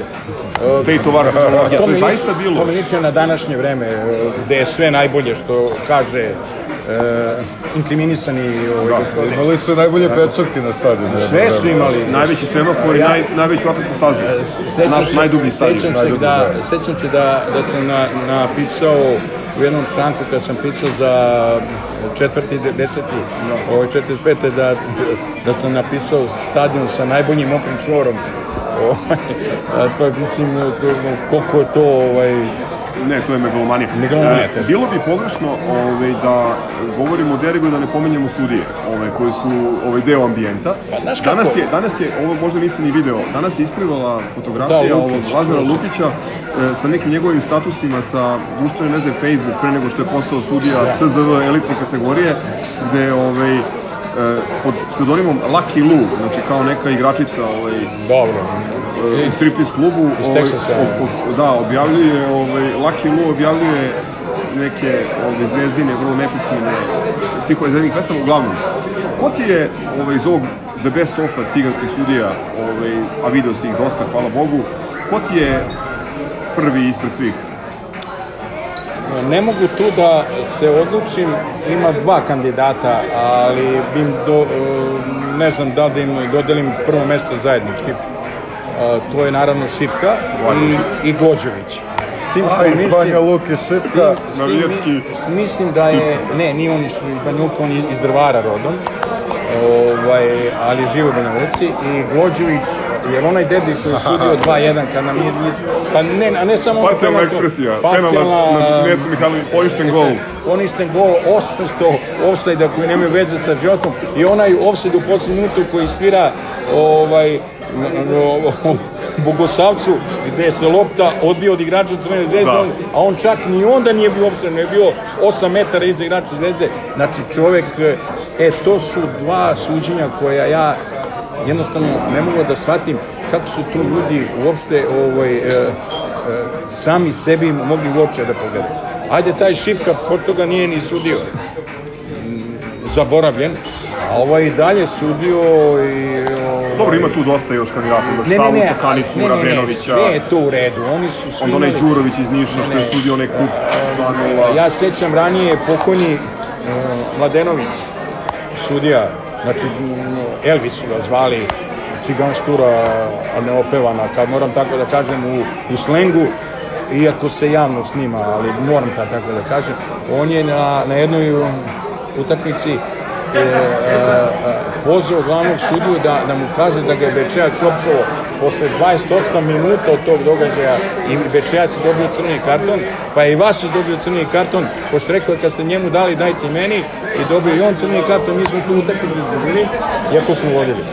state of art to mi je zaista bilo. To mi liči na današnje vreme, e, gde je sve najbolje što kaže inkriminisani ovaj, Da, gospodin. Imali su najbolje pečatke na stadionu. Sve su imali. Najveći semafor i Ja- naj, najveću atletnu stazu. E, s- Sećam Naš se, najdublji stadion. sećam se da, da. sećam se da, da sam na, napisao u jednom članku kad sam pisao za četvrti, de- deseti, no, ovaj 45. da, da sam napisao stadion sa najboljim mokrim čvorom. [laughs] Ovaj, a to je, mislim, to- koliko je to, ovaj, Ne, to je megalomanija. Megalomanija, E, bilo bi pogrešno ovaj, da govorimo o derbi da ne pomenjemo sudije, ovaj, koji su ovaj, deo ambijenta. Pa, znaš kako? danas je, danas je, ovo možda nisi ni video, danas je isplivala fotografija Da, ovog Lukić, Lazara to. Lukića e, sa nekim njegovim statusima sa društvene veze Facebook pre nego što je postao sudija Da. TZV elitne kategorije, gde ovaj, pod pseudonimom Lucky Lou, znači kao neka igračica ovaj, dobro. u striptease klubu Iz ovaj, Teksasa. o- o- da, objavljuje ovaj, Lucky Lu objavljuje neke ovaj, zvezdine, vrlo nepismene stihove zvezdinih pesama, uglavnom. Ko ti je ovaj, iz ovog The Best Of-a ciganskih sudija, ovaj, a video si ih dosta, hvala Bogu, ko ti je prvi ispred svih? Ne mogu tu da se odlučim, ima dva kandidata, ali bi im do, e, ne znam da da im dodelim prvo mesto zajednički. E, To je naravno Šipka i, i Gođević. S tim što A, iz mislim- Banja Luke Šipka. mi- Mislim da je, ne, nije on iz Banja Luka, on je iz Drvara rodom, ovaj, ali živo u Banja Luci i Glođević, jer onaj debi koji je sudio 2-1 kad nam nije pa ne, a ne samo ono penalno- ekspresija, parcijalna, penal na, Nesu Mihajlović, poništen gol. poništen gol 800 offside koji nemaju veze sa životom i onaj offside u poslednju minutu koji svira ovaj Bogosavcu gde se lopta odbio od igrača Crvene zvezde, Da. a on čak ni onda nije bio nego je bio 8 metara iza igrača zvezde. Znači čovek, e to su dva suđenja koja ja jednostavno ne mogu da shvatim kako su tu ljudi uopšte ovaj, e, e, sami sebi mogli u oče da pogledaju. Ajde, taj Šipka, pošto toga nije ni sudio, zaboravljen, a ovaj i dalje sudio i... Ovaj, Dobro, ima tu dosta još kandidata, imaš ne, ne, Savu ne, Čokanicu, ne, ne, ne, sve je to u redu, oni su svi onda onaj Đurović iz Niša što je Ne, sudio onaj kup e, 2-0. Ja sećam ranije pokojni e, Mladenović, sudija, znači Elvis su ga zvali, ciganštura a ne opevana, kad moram tako da kažem u, u slengu, iako se javno snima, ali moram ta tako da kažem, on je na, na jednoj utakmici pozvao glavnog sudiju da, da mu kaže da ga je Bečejac opsovo posle 28 minuta od tog događaja i Bečejac je dobio crni karton, pa je i Vasić dobio crni karton, pošto je rekao kad ste njemu dali dajte meni i dobio i on crni karton, mi smo tu utakmicu izgubili, iako smo vodili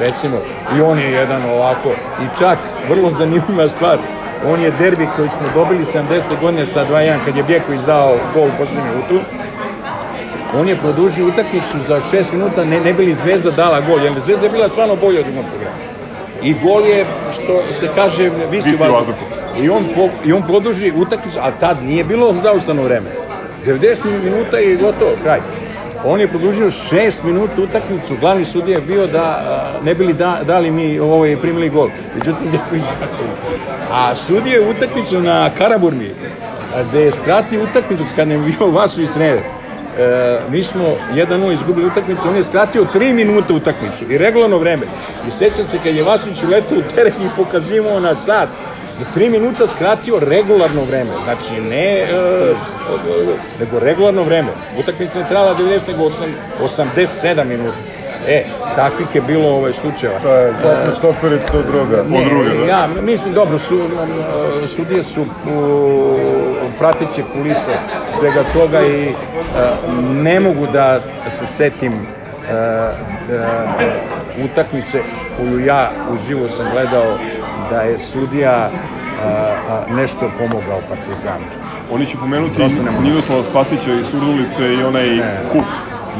recimo, i on je jedan ovako, i čak, vrlo zanimljiva stvar, on je derbi koji smo dobili 70. godine sa 2-1 kad je Bjeković dao gol u poslednjem minutu, on je produžio utakmicu za 6 minuta, ne, ne bili Zvezda dala gol, jer Zvezda je bila stvarno bolja od drugog programa. I gol je, što se kaže, visi u vazduhu. I on, po, I on produži utakmicu, a tad nije bilo zaustavno vreme. 90 minuta i gotovo, kraj. On je produžio 6 minuta utakmicu, glavni sudija je bio da a, ne bili da, dali mi ovaj, primili gol. Međutim, Deković A sudija je utakmicu na Karaburmi, gde je skratio utakmicu kad je bio Vasović trener. E, mi smo 1-0 izgubili utakmicu, on je skratio 3 minuta utakmicu i regularno vreme. I sećam se kad je Vasović uletao u teren i pokazivao na sat, do 3 minuta skratio regularno vreme. Znači ne, e, nego regularno vreme. Utakmica je trajala 90 nego 8, 87 minuta. E, takvih je bilo ovaj slučajeva. To je zlatna štoperica od druga. Ne, od druge, da. ja mislim dobro, su, m, sudije su prateće kulise svega toga i e, ne mogu da se setim e, e, utakmice koju ja uživo sam gledao da je sudija nešto pomogao Partizanu. Oni će pomenuti. Ninoslava Spasića iz Surdulice i onaj kup.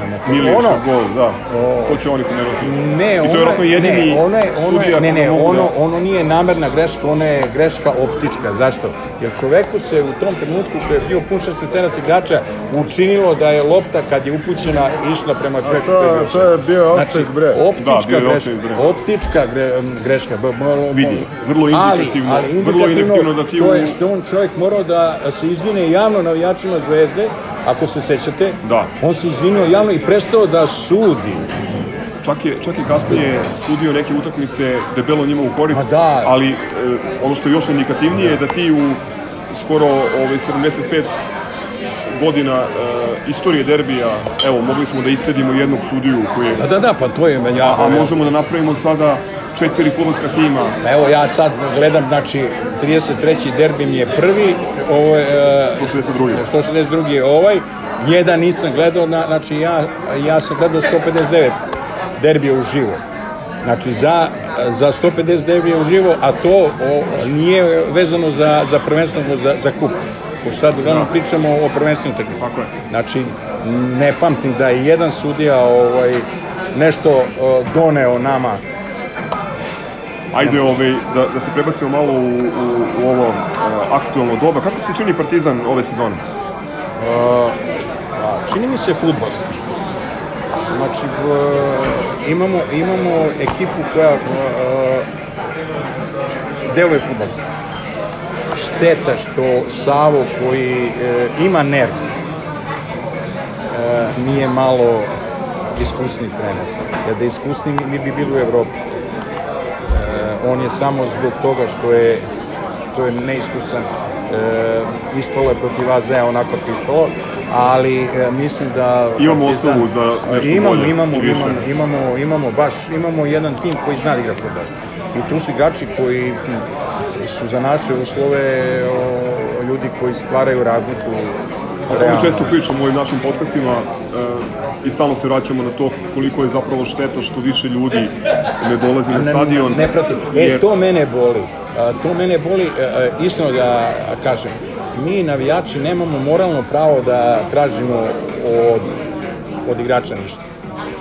To- Milijevšak ono- gol, da. O- To će oni pomenuti. Ne, I to je ono jedini ne, ono je, ono je, ne, ne, ono, da- ono nije namerna greška, ono je greška optička. Zašto? Jer čoveku se u tom trenutku koji je bio pun šestmeterac igrača učinilo da je lopta kad je upućena išla prema čoveku. to je- to je bio offside. offside, bre. Da, Optička je greška, bre. optička gre, greška. b- b- Vidi, vrlo indikativno, ali, ali vrlo indikativno, indikativno da ti to je što on čovjek morao da se izvine javno navijačima Zvezde, ako se sećate. Da. On se izvinio javno i prestao da sudi. čak je, čak i kasnije sudio neke utakmice debelo njima u korist, da. ali e, ono što je još indikativnije je da ti u skoro ovaj, 75 godina e, istorije derbija, evo, mogli smo da istedimo jednog sudiju koji je... Da, da, da, pa to je meni A, a možemo da napravimo sada četiri futbolska tima. Pa Evo ja sad gledam, znači 33. derbi mi je prvi, ovo je... e, 162. 162. je ovaj, jedan nisam gledao, na, znači ja, ja sam gledao 159 derbija uživo. Znači za, za 150 derbija uživo, a to o, nije vezano za, za prvenstvo, za, za kup. Pošto sad uglavnom Da. pričamo o prvenstvenom utakmici. Tako je. Znači, ne pamtim da je jedan sudija ovaj, nešto o, doneo nama Ajde ovaj, da, da se prebacimo malo u, u, u ovo uh, aktualno doba. Kako se čini Partizan ove sezone? Uh, čini mi se futbalski. Znači, v- imamo, imamo ekipu koja uh, deluje futbalski. Šteta što Savo koji uh, ima nerv uh, nije malo iskusni trener. Jer da je iskusni mi, bi bili u Evropi. Uh, on je samo zbog toga što je što je neiskusan e, ispalo je protiv AZ onako ispalo, ali e, mislim da Imamo Partizan- osnovu za nešto imamo, bolje imamo, imamo, imamo, imamo baš imamo jedan tim koji zna da igra fudbal. I tu su igrači koji su za naše uslove o, ljudi koji stvaraju razliku O tome realno. često pričamo u ovim našim podcastima e, i stalno se vraćamo na to koliko je zapravo šteta što više ljudi ne dolazi na Ne- stadion. Ne prati. E, jer- to mene boli. A, to mene boli, e, e, iskreno da kažem. Mi navijači nemamo moralno pravo da tražimo od, od igrača ništa.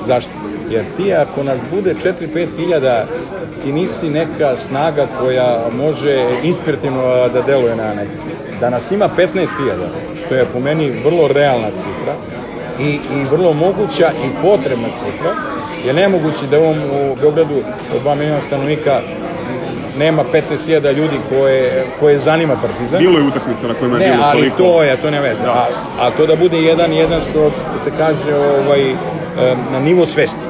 Zašto? Jer ti ako nas bude 4-5 hiljada, ti nisi neka snaga koja može inspirativno da deluje na nekog. Da nas ima 15 hiljada, što je po meni vrlo realna cifra, i, i vrlo moguća i potrebna cifra, je nemoguće da u ovom u Beogradu od 2 miliona stanovnika nema 15.000 ljudi koje, koje zanima Partizan. Bilo je utakmica na kojima je Ne, bilo ali toliko. to je, to ne veze. Da. A, a to da bude jedan jedan što se kaže ovaj, na nivo svesti.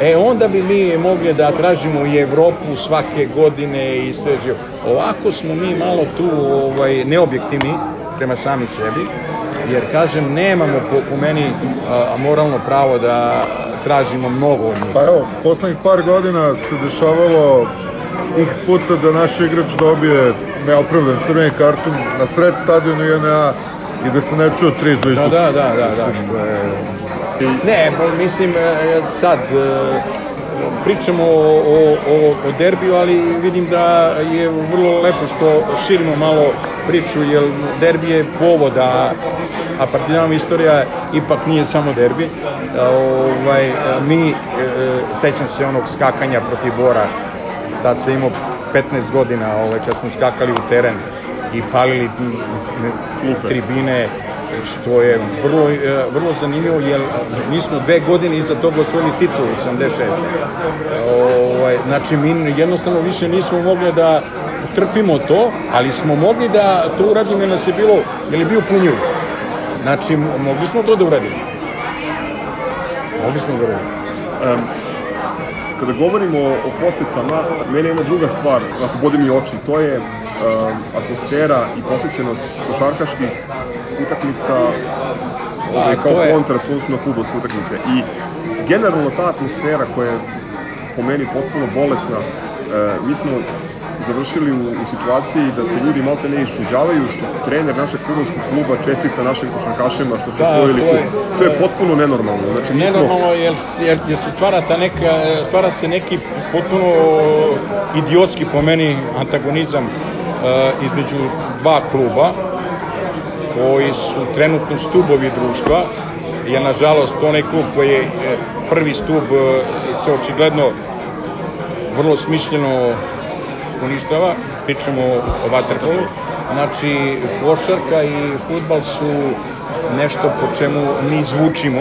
E, onda bi mi mogli da tražimo i Evropu svake godine i sve živo. Ovako smo mi malo tu ovaj, neobjektivni prema sami sebi, jer kažem, nemamo po, po meni a, moralno pravo da tražimo mnogo od njih. Pa evo, poslednjih par godina se dešavalo x puta da naš igrač dobije neopravdan crveni karton na sred stadionu JNA i da se ne čuo tri Da, zvezdu. da, da, da, da, što je... Ne, pa mislim, e, sad, e, pričamo o, o, o, derbiju, ali vidim da je vrlo lepo što širimo malo priču, jer derbi je povod, a, a Partizanova istorija ipak nije samo derbi. E, Ovaj, e, mi, e, sećam se onog skakanja protiv Bora, tad sam imao 15 godina ovaj, kad smo skakali u teren i palili tribine, što je vrlo, e, vrlo zanimljivo, jer mi smo dve godine iza toga osvojili titulu, 76. Ovaj, znači, mi jednostavno više nismo mogli da trpimo to, ali smo mogli da to uradimo jer nas je bilo, jer je bio punjiv. Znači, mogli smo to da uradimo. Mogli smo da uradimo. Em, kada govorimo o, o posetama, je jedna druga stvar, ako bode mi oči, to je atmosfera i posjećenost košarkaških utakmica ovaj, kao je- kontrast odnosno futbolske utakmice. I generalno ta atmosfera koja je po meni potpuno bolesna, e, mi smo završili u, u situaciji da se ljudi malte ne išuđavaju što trener našeg futbolskog kluba čestita našim košarkašima što su Da, osvojili to je-. To je potpuno nenormalno. Znači, mi smo- Nenormalno jer, jer, jer se stvara ta neka, stvara se neki potpuno idiotski po meni antagonizam između dva kluba koji su trenutno stubovi društva jer nažalost onaj klub koji je e, prvi stub e, se očigledno vrlo smišljeno uništava, pričamo o vaterpolu, znači košarka i futbal su nešto po čemu mi zvučimo.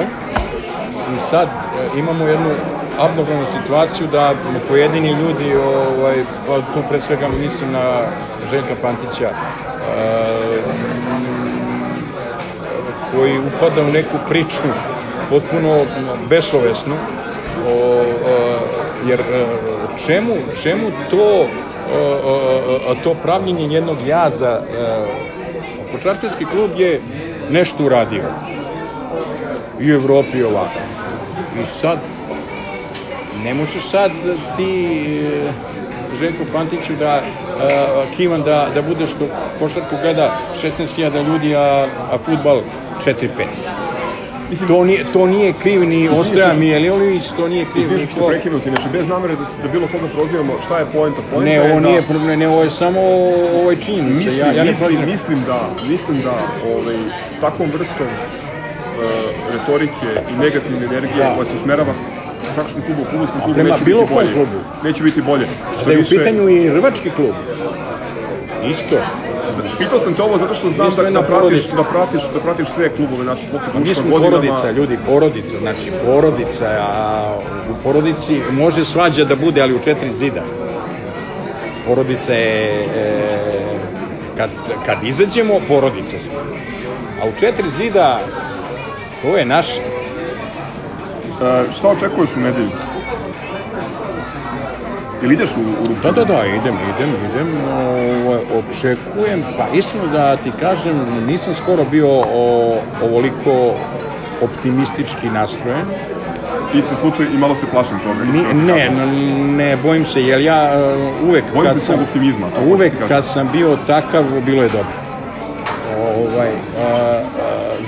I sad imamo jednu abnormalnu situaciju da pojedini ljudi, ovaj, pa tu pre svega mislim na Željka Pantića, e, koji upada u neku priču potpuno besovesnu, o, o, jer e, čemu, čemu to, o, to pravljenje jednog jaza, Kočarkaški klub je nešto uradio i u Evropi ovako. I sad, ne možeš sad ti Željko Pantiću da uh, kivan da, da budeš do košarku gleda 16.000 ljudi, a, a futbal 4-5. Mislim, to nije, to nije kriv ni Ostoja Mijelilović, to nije kriv ni ko... prekinuti, znači bez namere da, da bilo koga prozivamo, šta je poenta? Poenta ne, ovo da... nije problem, ne, ovo je samo ovo je činjenica. Mislim, ja, ja ne mislim, mislim da, mislim da ovaj, takvom vrstom uh, retorike i negativne energije da. koja se usmerava košarkaškom klubu, u klubovskom klubu neće bilo biti bolje. Klubu. Neće biti bolje. Što da je više... u pitanju i rvački klub. Isto. Pitao sam te ovo zato što znam da, da, pratiš, da, pratiš, da pratiš sve klubove naše zbog Mi smo godinama... porodica, ljudi, porodica, znači porodica, a u porodici može svađa da bude, ali u četiri zida. Porodica je, e, kad, kad izađemo, porodica smo. A u četiri zida, to je naše. E, šta očekuješ u nedelju? Ili ideš u, u Da, da, da, idem, idem, idem, o, očekujem, pa istino da ti kažem, nisam skoro bio o, ovoliko optimistički nastrojen. Isti slučaj i malo se plašim toga. Ni, ne, ne, bojim se, jer ja uh, uvek bojim kad se sam, optimizma. Uvek kad sam bio takav, bilo je dobro. Ovaj, a, a,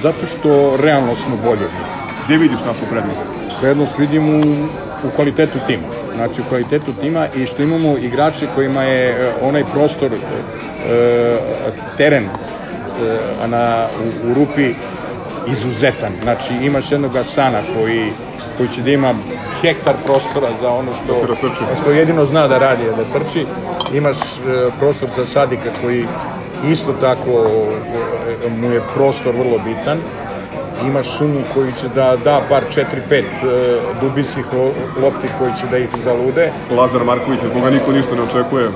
zato što realno smo bolje. Gde vidiš našu prednost? Prednost vidim u, u kvalitetu tima. Znači u kvalitetu tima i što imamo igrače kojima je e, onaj prostor, e, teren e, na, u, u rupi izuzetan. Znači imaš jednog Asana koji koji će da ima hektar prostora za ono što, da što jedino zna da radi, da trči. Imaš prostor za Sadika koji isto tako mu je prostor vrlo bitan imaš sumu koji će da da bar 4-5 e, dubinskih lopti koji će da ih zalude. Lazar Marković, od koga niko ništa ne očekuje. Uh,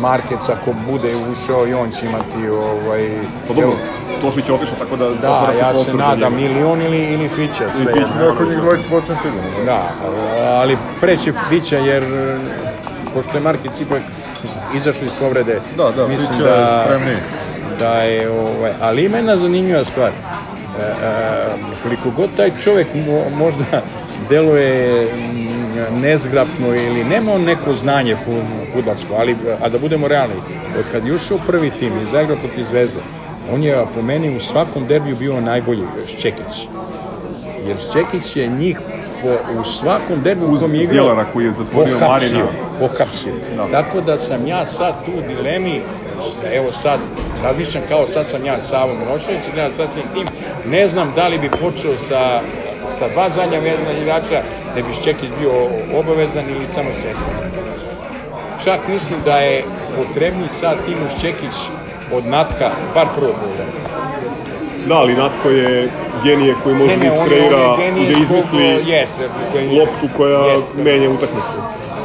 Markec ako bude ušao i on će imati ovaj pa dobro Tošić je otišao tako da da ja se nadam ili on ili ili Fića sve Fića da kod njih dvojica počne sigurno da. da ali preće Fića jer pošto je Markec ipak izašao iz povrede da da mislim Fića da je spremniji da je ovaj ali ima jedna zanimljiva stvar koliko god taj čovek možda deluje mm, nezgrapno ili nema on neko znanje futbalsko, ali a da budemo realni, od kad je ušao prvi tim i zaigrao protiv Zvezde, on je po meni u svakom derbiju bio najbolji Šćekić. Jer Šćekić je njih po, u svakom derbiju u kom je igrao koji je zatvorio pohapsio, pohapsio. Da. Tako da sam ja sad tu u dilemi evo sad razmišljam kao sad sam ja Savo Milošević, gledam sasvim tim, ne znam da li bi počeo sa, sa dva zadnja vezana igrača, da bi Šćekić bio obavezan ili samo sedam. Čak mislim da je potrebni sad Timo Šćekić od Natka, bar prvo polovreme. Da, ali Natko je genije koji može da iskreira da izmisli jeste, koji, loptu koja jeste. menja utakmicu.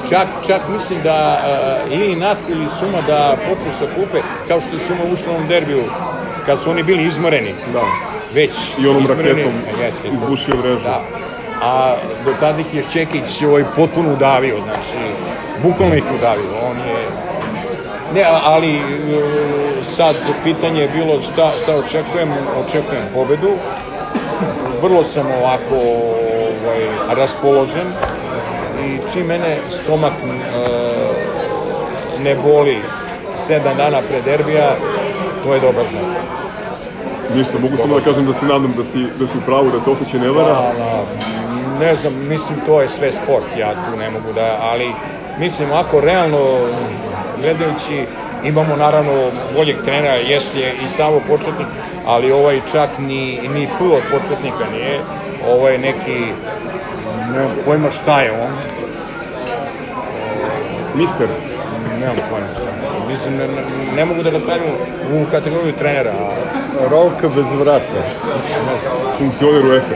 Čak, čak mislim da uh, ili Natko ili Suma da počnu sa kupe, kao što je Suma ušao u ovom derbiju, kad su oni bili izmoreni. Da. Već I onom izmoreni, raketom jeste, izbušio mrežu. Da. A do tada ih je Čekić ovaj, potpuno udavio, znači, bukvalno ih udavio. On je Ne, ali e, sad pitanje je bilo šta, šta očekujem, očekujem pobedu. Vrlo sam ovako ovaj, raspoložen i čim mene stomak e, ne boli sedam dana pre derbija, to je dobar znak. Ništa, mogu samo da kažem da se nadam da si, da si u pravu, da te osjećaj ne vara. Da, da, ne znam, mislim to je sve sport, ja tu ne mogu da, ali mislim ako realno gledajući imamo naravno boljeg trenera, jes je i samo početnik, ali ovaj čak ni, ni tu od početnika nije, ovo je neki, ne pojma šta je on. Mister. Nemam pojma šta je. Mislim, ne, ne- ne mogu da ga stavim u kategoriju trenera, a Rolka bez vrata. funkcioner UEFA.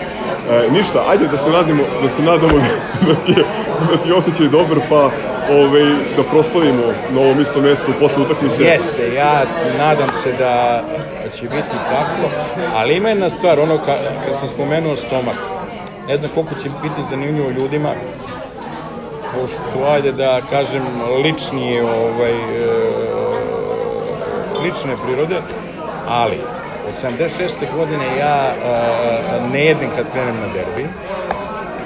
E, ništa, ajde da se nadimo, da se nadamo [laughs] da ti je, da ti je osjećaj dobar, pa ovaj, da proslavimo na ovom istom mestu posle utakmice. Jeste, ja nadam se da će biti tako, ali ima jedna stvar, ono ka, kad sam spomenuo stomak, ne znam koliko će biti zanimljivo ljudima, pošto ajde da kažem lični ovaj, e, lične prirode, ali od 76. godine ja e, ne jedem kad krenem na derbi,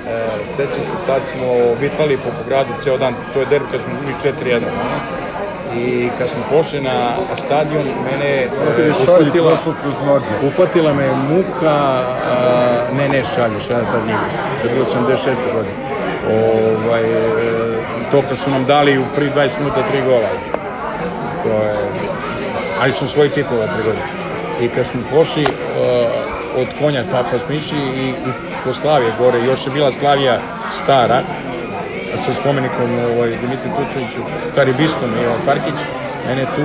E, sećam se, tad smo vitali po, gradu ceo dan, to je derbi kad smo bili 4-1. I kad smo pošli na stadion, mene e, uhvatila, uhvatila me muka, a, ne, ne, šalje, šalje tad nije, to je bilo 76. godine. Ovaj, to kad su nam dali u prvi 20 minuta tri gola. To je, ali smo svoji titula tri godine. I kad smo pošli uh, od konja pa smo išli i, i po Slavije gore, još je bila Slavija stara, sa spomenikom ovaj, Dimitri Tucoviću, Karibistom i ovaj Parkić, mene tu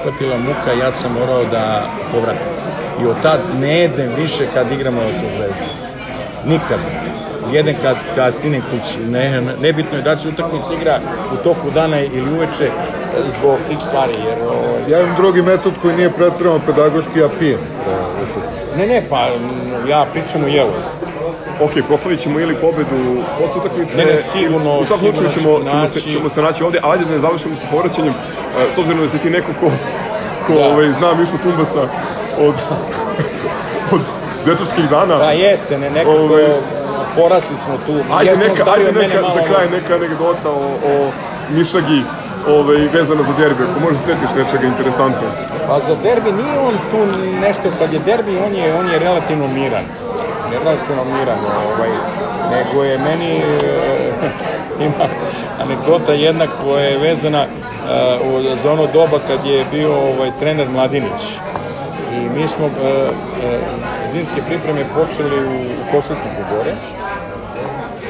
uhvatila muka ja sam morao da povratim. I od tad ne jedem više kad igramo sa Zvezdom. Nikad. Jedan kad, kad stinem kući. Ne, ne- nebitno je da se utakmica igra u toku dana ili uveče e, zbog tih stvari. Jer, ovaj, Ja imam drugi metod koji nije pretredno pedagoški, ja pijem. utakmice. ne, ne, pa ja pričam o jelu. Ok, proslavit ćemo ili pobedu posle utakmice. Ne, ne, sigurno, U svakom slučaju sigurno ćemo, ćemo se, naći- ćemo se naći ovde, a ajde da ne završimo sa povraćanjem, e, s obzirom da si ti neko ko, ko Da. ovaj, zna Mišu Tumbasa od, [laughs] od dečačkih dana. Pa jeste, ne, nekako Ovaj, porasli smo tu. Ajde Jesmo neka, ajde neka, malo, za kraj neka anegdota o, o Mišagi ovaj, vezana za derbi, ako možeš setiš nečega interesantno. Pa za derbi nije on tu nešto, kad je derbi on je, on je relativno miran. On je relativno miran, ovaj, nego je meni e, [laughs] ima anegdota jedna koja je vezana e, u- za ono doba kad je bio ovaj, trener Mladinić. I mi smo e, e, zimske pripreme počeli u, u Košutniku gore.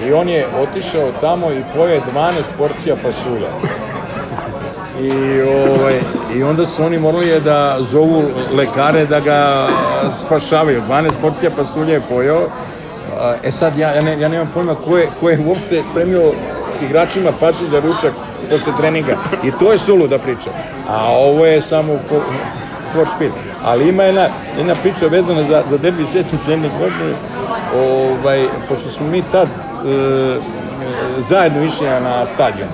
I on je otišao tamo i pojeo 12 porcija pasulja. I, ovaj, I onda su oni morali da zovu lekare da ga spašavaju. 12 porcija pasulja je pojeo. E sad, ja, ja, ne, ja nemam pojma ko je, ko je uopšte spremio igračima pasulj za ručak posle treninga. I to je suluda priča. A ovo je samo for speed. Ali ima jedna, jedna priča vezana za, za derbi sjećam se jedne godine, ovaj, pošto smo mi tad e, zajedno išli na stadion.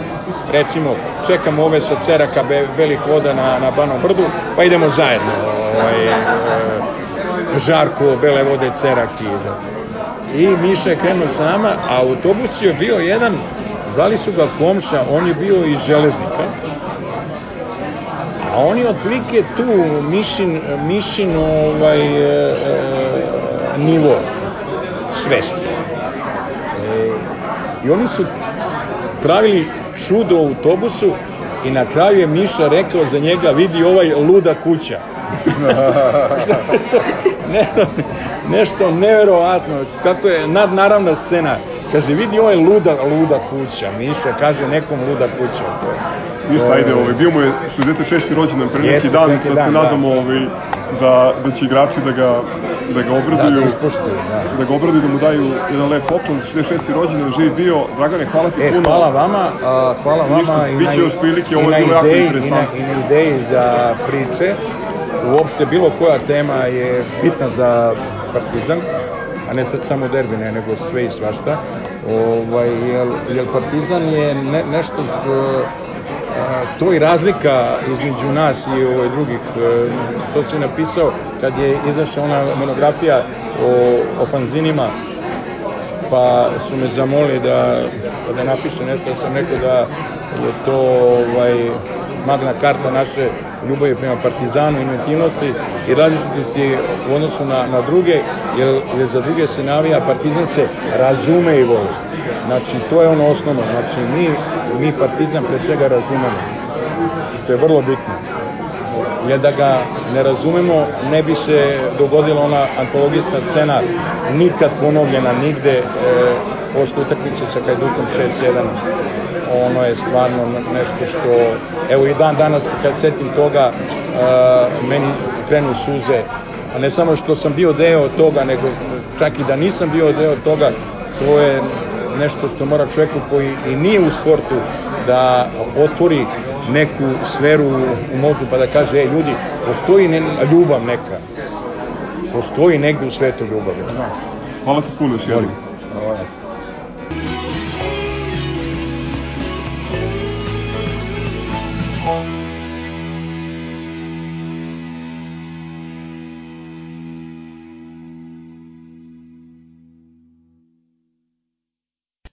Recimo, čekamo ove sa Ceraka Be, Belih voda na, na Banom brdu, pa idemo zajedno. Ovaj, e, Žarko, Bele vode, Cerak i... I Miša je krenuo sa nama, a autobus je bio jedan, zvali su ga Komša, on je bio iz Železnika, a on je otprilike tu Mišin, Mišin ovaj, e, e, nivo svesti. E, I oni su pravili čudo u autobusu i na kraju je Miša rekao za njega vidi ovaj luda kuća. [laughs] ne, nešto neverovatno, kako je nadnaravna scena. Kaže, vidi ovaj luda, luda kuća. Miša kaže nekom luda kuća. Ništa, ajde, ovaj, bio mu je 66. rođendan pre neki Jeste, dan, neki da dan, se da. nadamo ovaj, da, da će igrači da ga, da ga Da, obraduju. da ispoštuju, da. da ga obraduju, da mu daju jedan lep poklon, 66. rođendan, živ bio. Dragane, hvala ti E, puno. hvala vama, a, hvala vama Ništa, i na, još prilike, i ovo je na bilo jako ideji, i na, interesantno. i na ideji za priče. Uopšte bilo koja tema je bitna za Partizan, a ne sad samo derbi, ne, nego sve i svašta. Ovaj, jer, jer Partizan je ne, nešto, a, to i razlika između nas i ovaj, drugih. e, To si napisao kad je izašla ona monografija o, o fanzinima pa su me zamolili da, da napišem nešto, ja sam rekao da je to ovaj, magna karta naše ljubavi prema Partizanu, inventivnosti i različitosti u odnosu na, na druge, jer, jer za druge se navija, Partizan se razume i voli. Znači, to je ono osnovno. Znači, mi, mi Partizan pre svega razumemo, što je vrlo bitno jer da ga ne razumemo ne bi se dogodila ona antologijska scena nikad ponovljena nigde e, posle utakmice sa Hajdukom 6-1, ono je stvarno nešto što, evo i dan danas kad setim toga, uh, meni krenu suze, a ne samo što sam bio deo toga, nego čak i da nisam bio deo toga, to je nešto što mora čoveku koji i nije u sportu da otvori neku sferu u mozgu pa da kaže, ej ljudi, postoji ne, ljubav neka, postoji negde u svetu ljubav. Hvala ti puno još jednom. Hvala. home.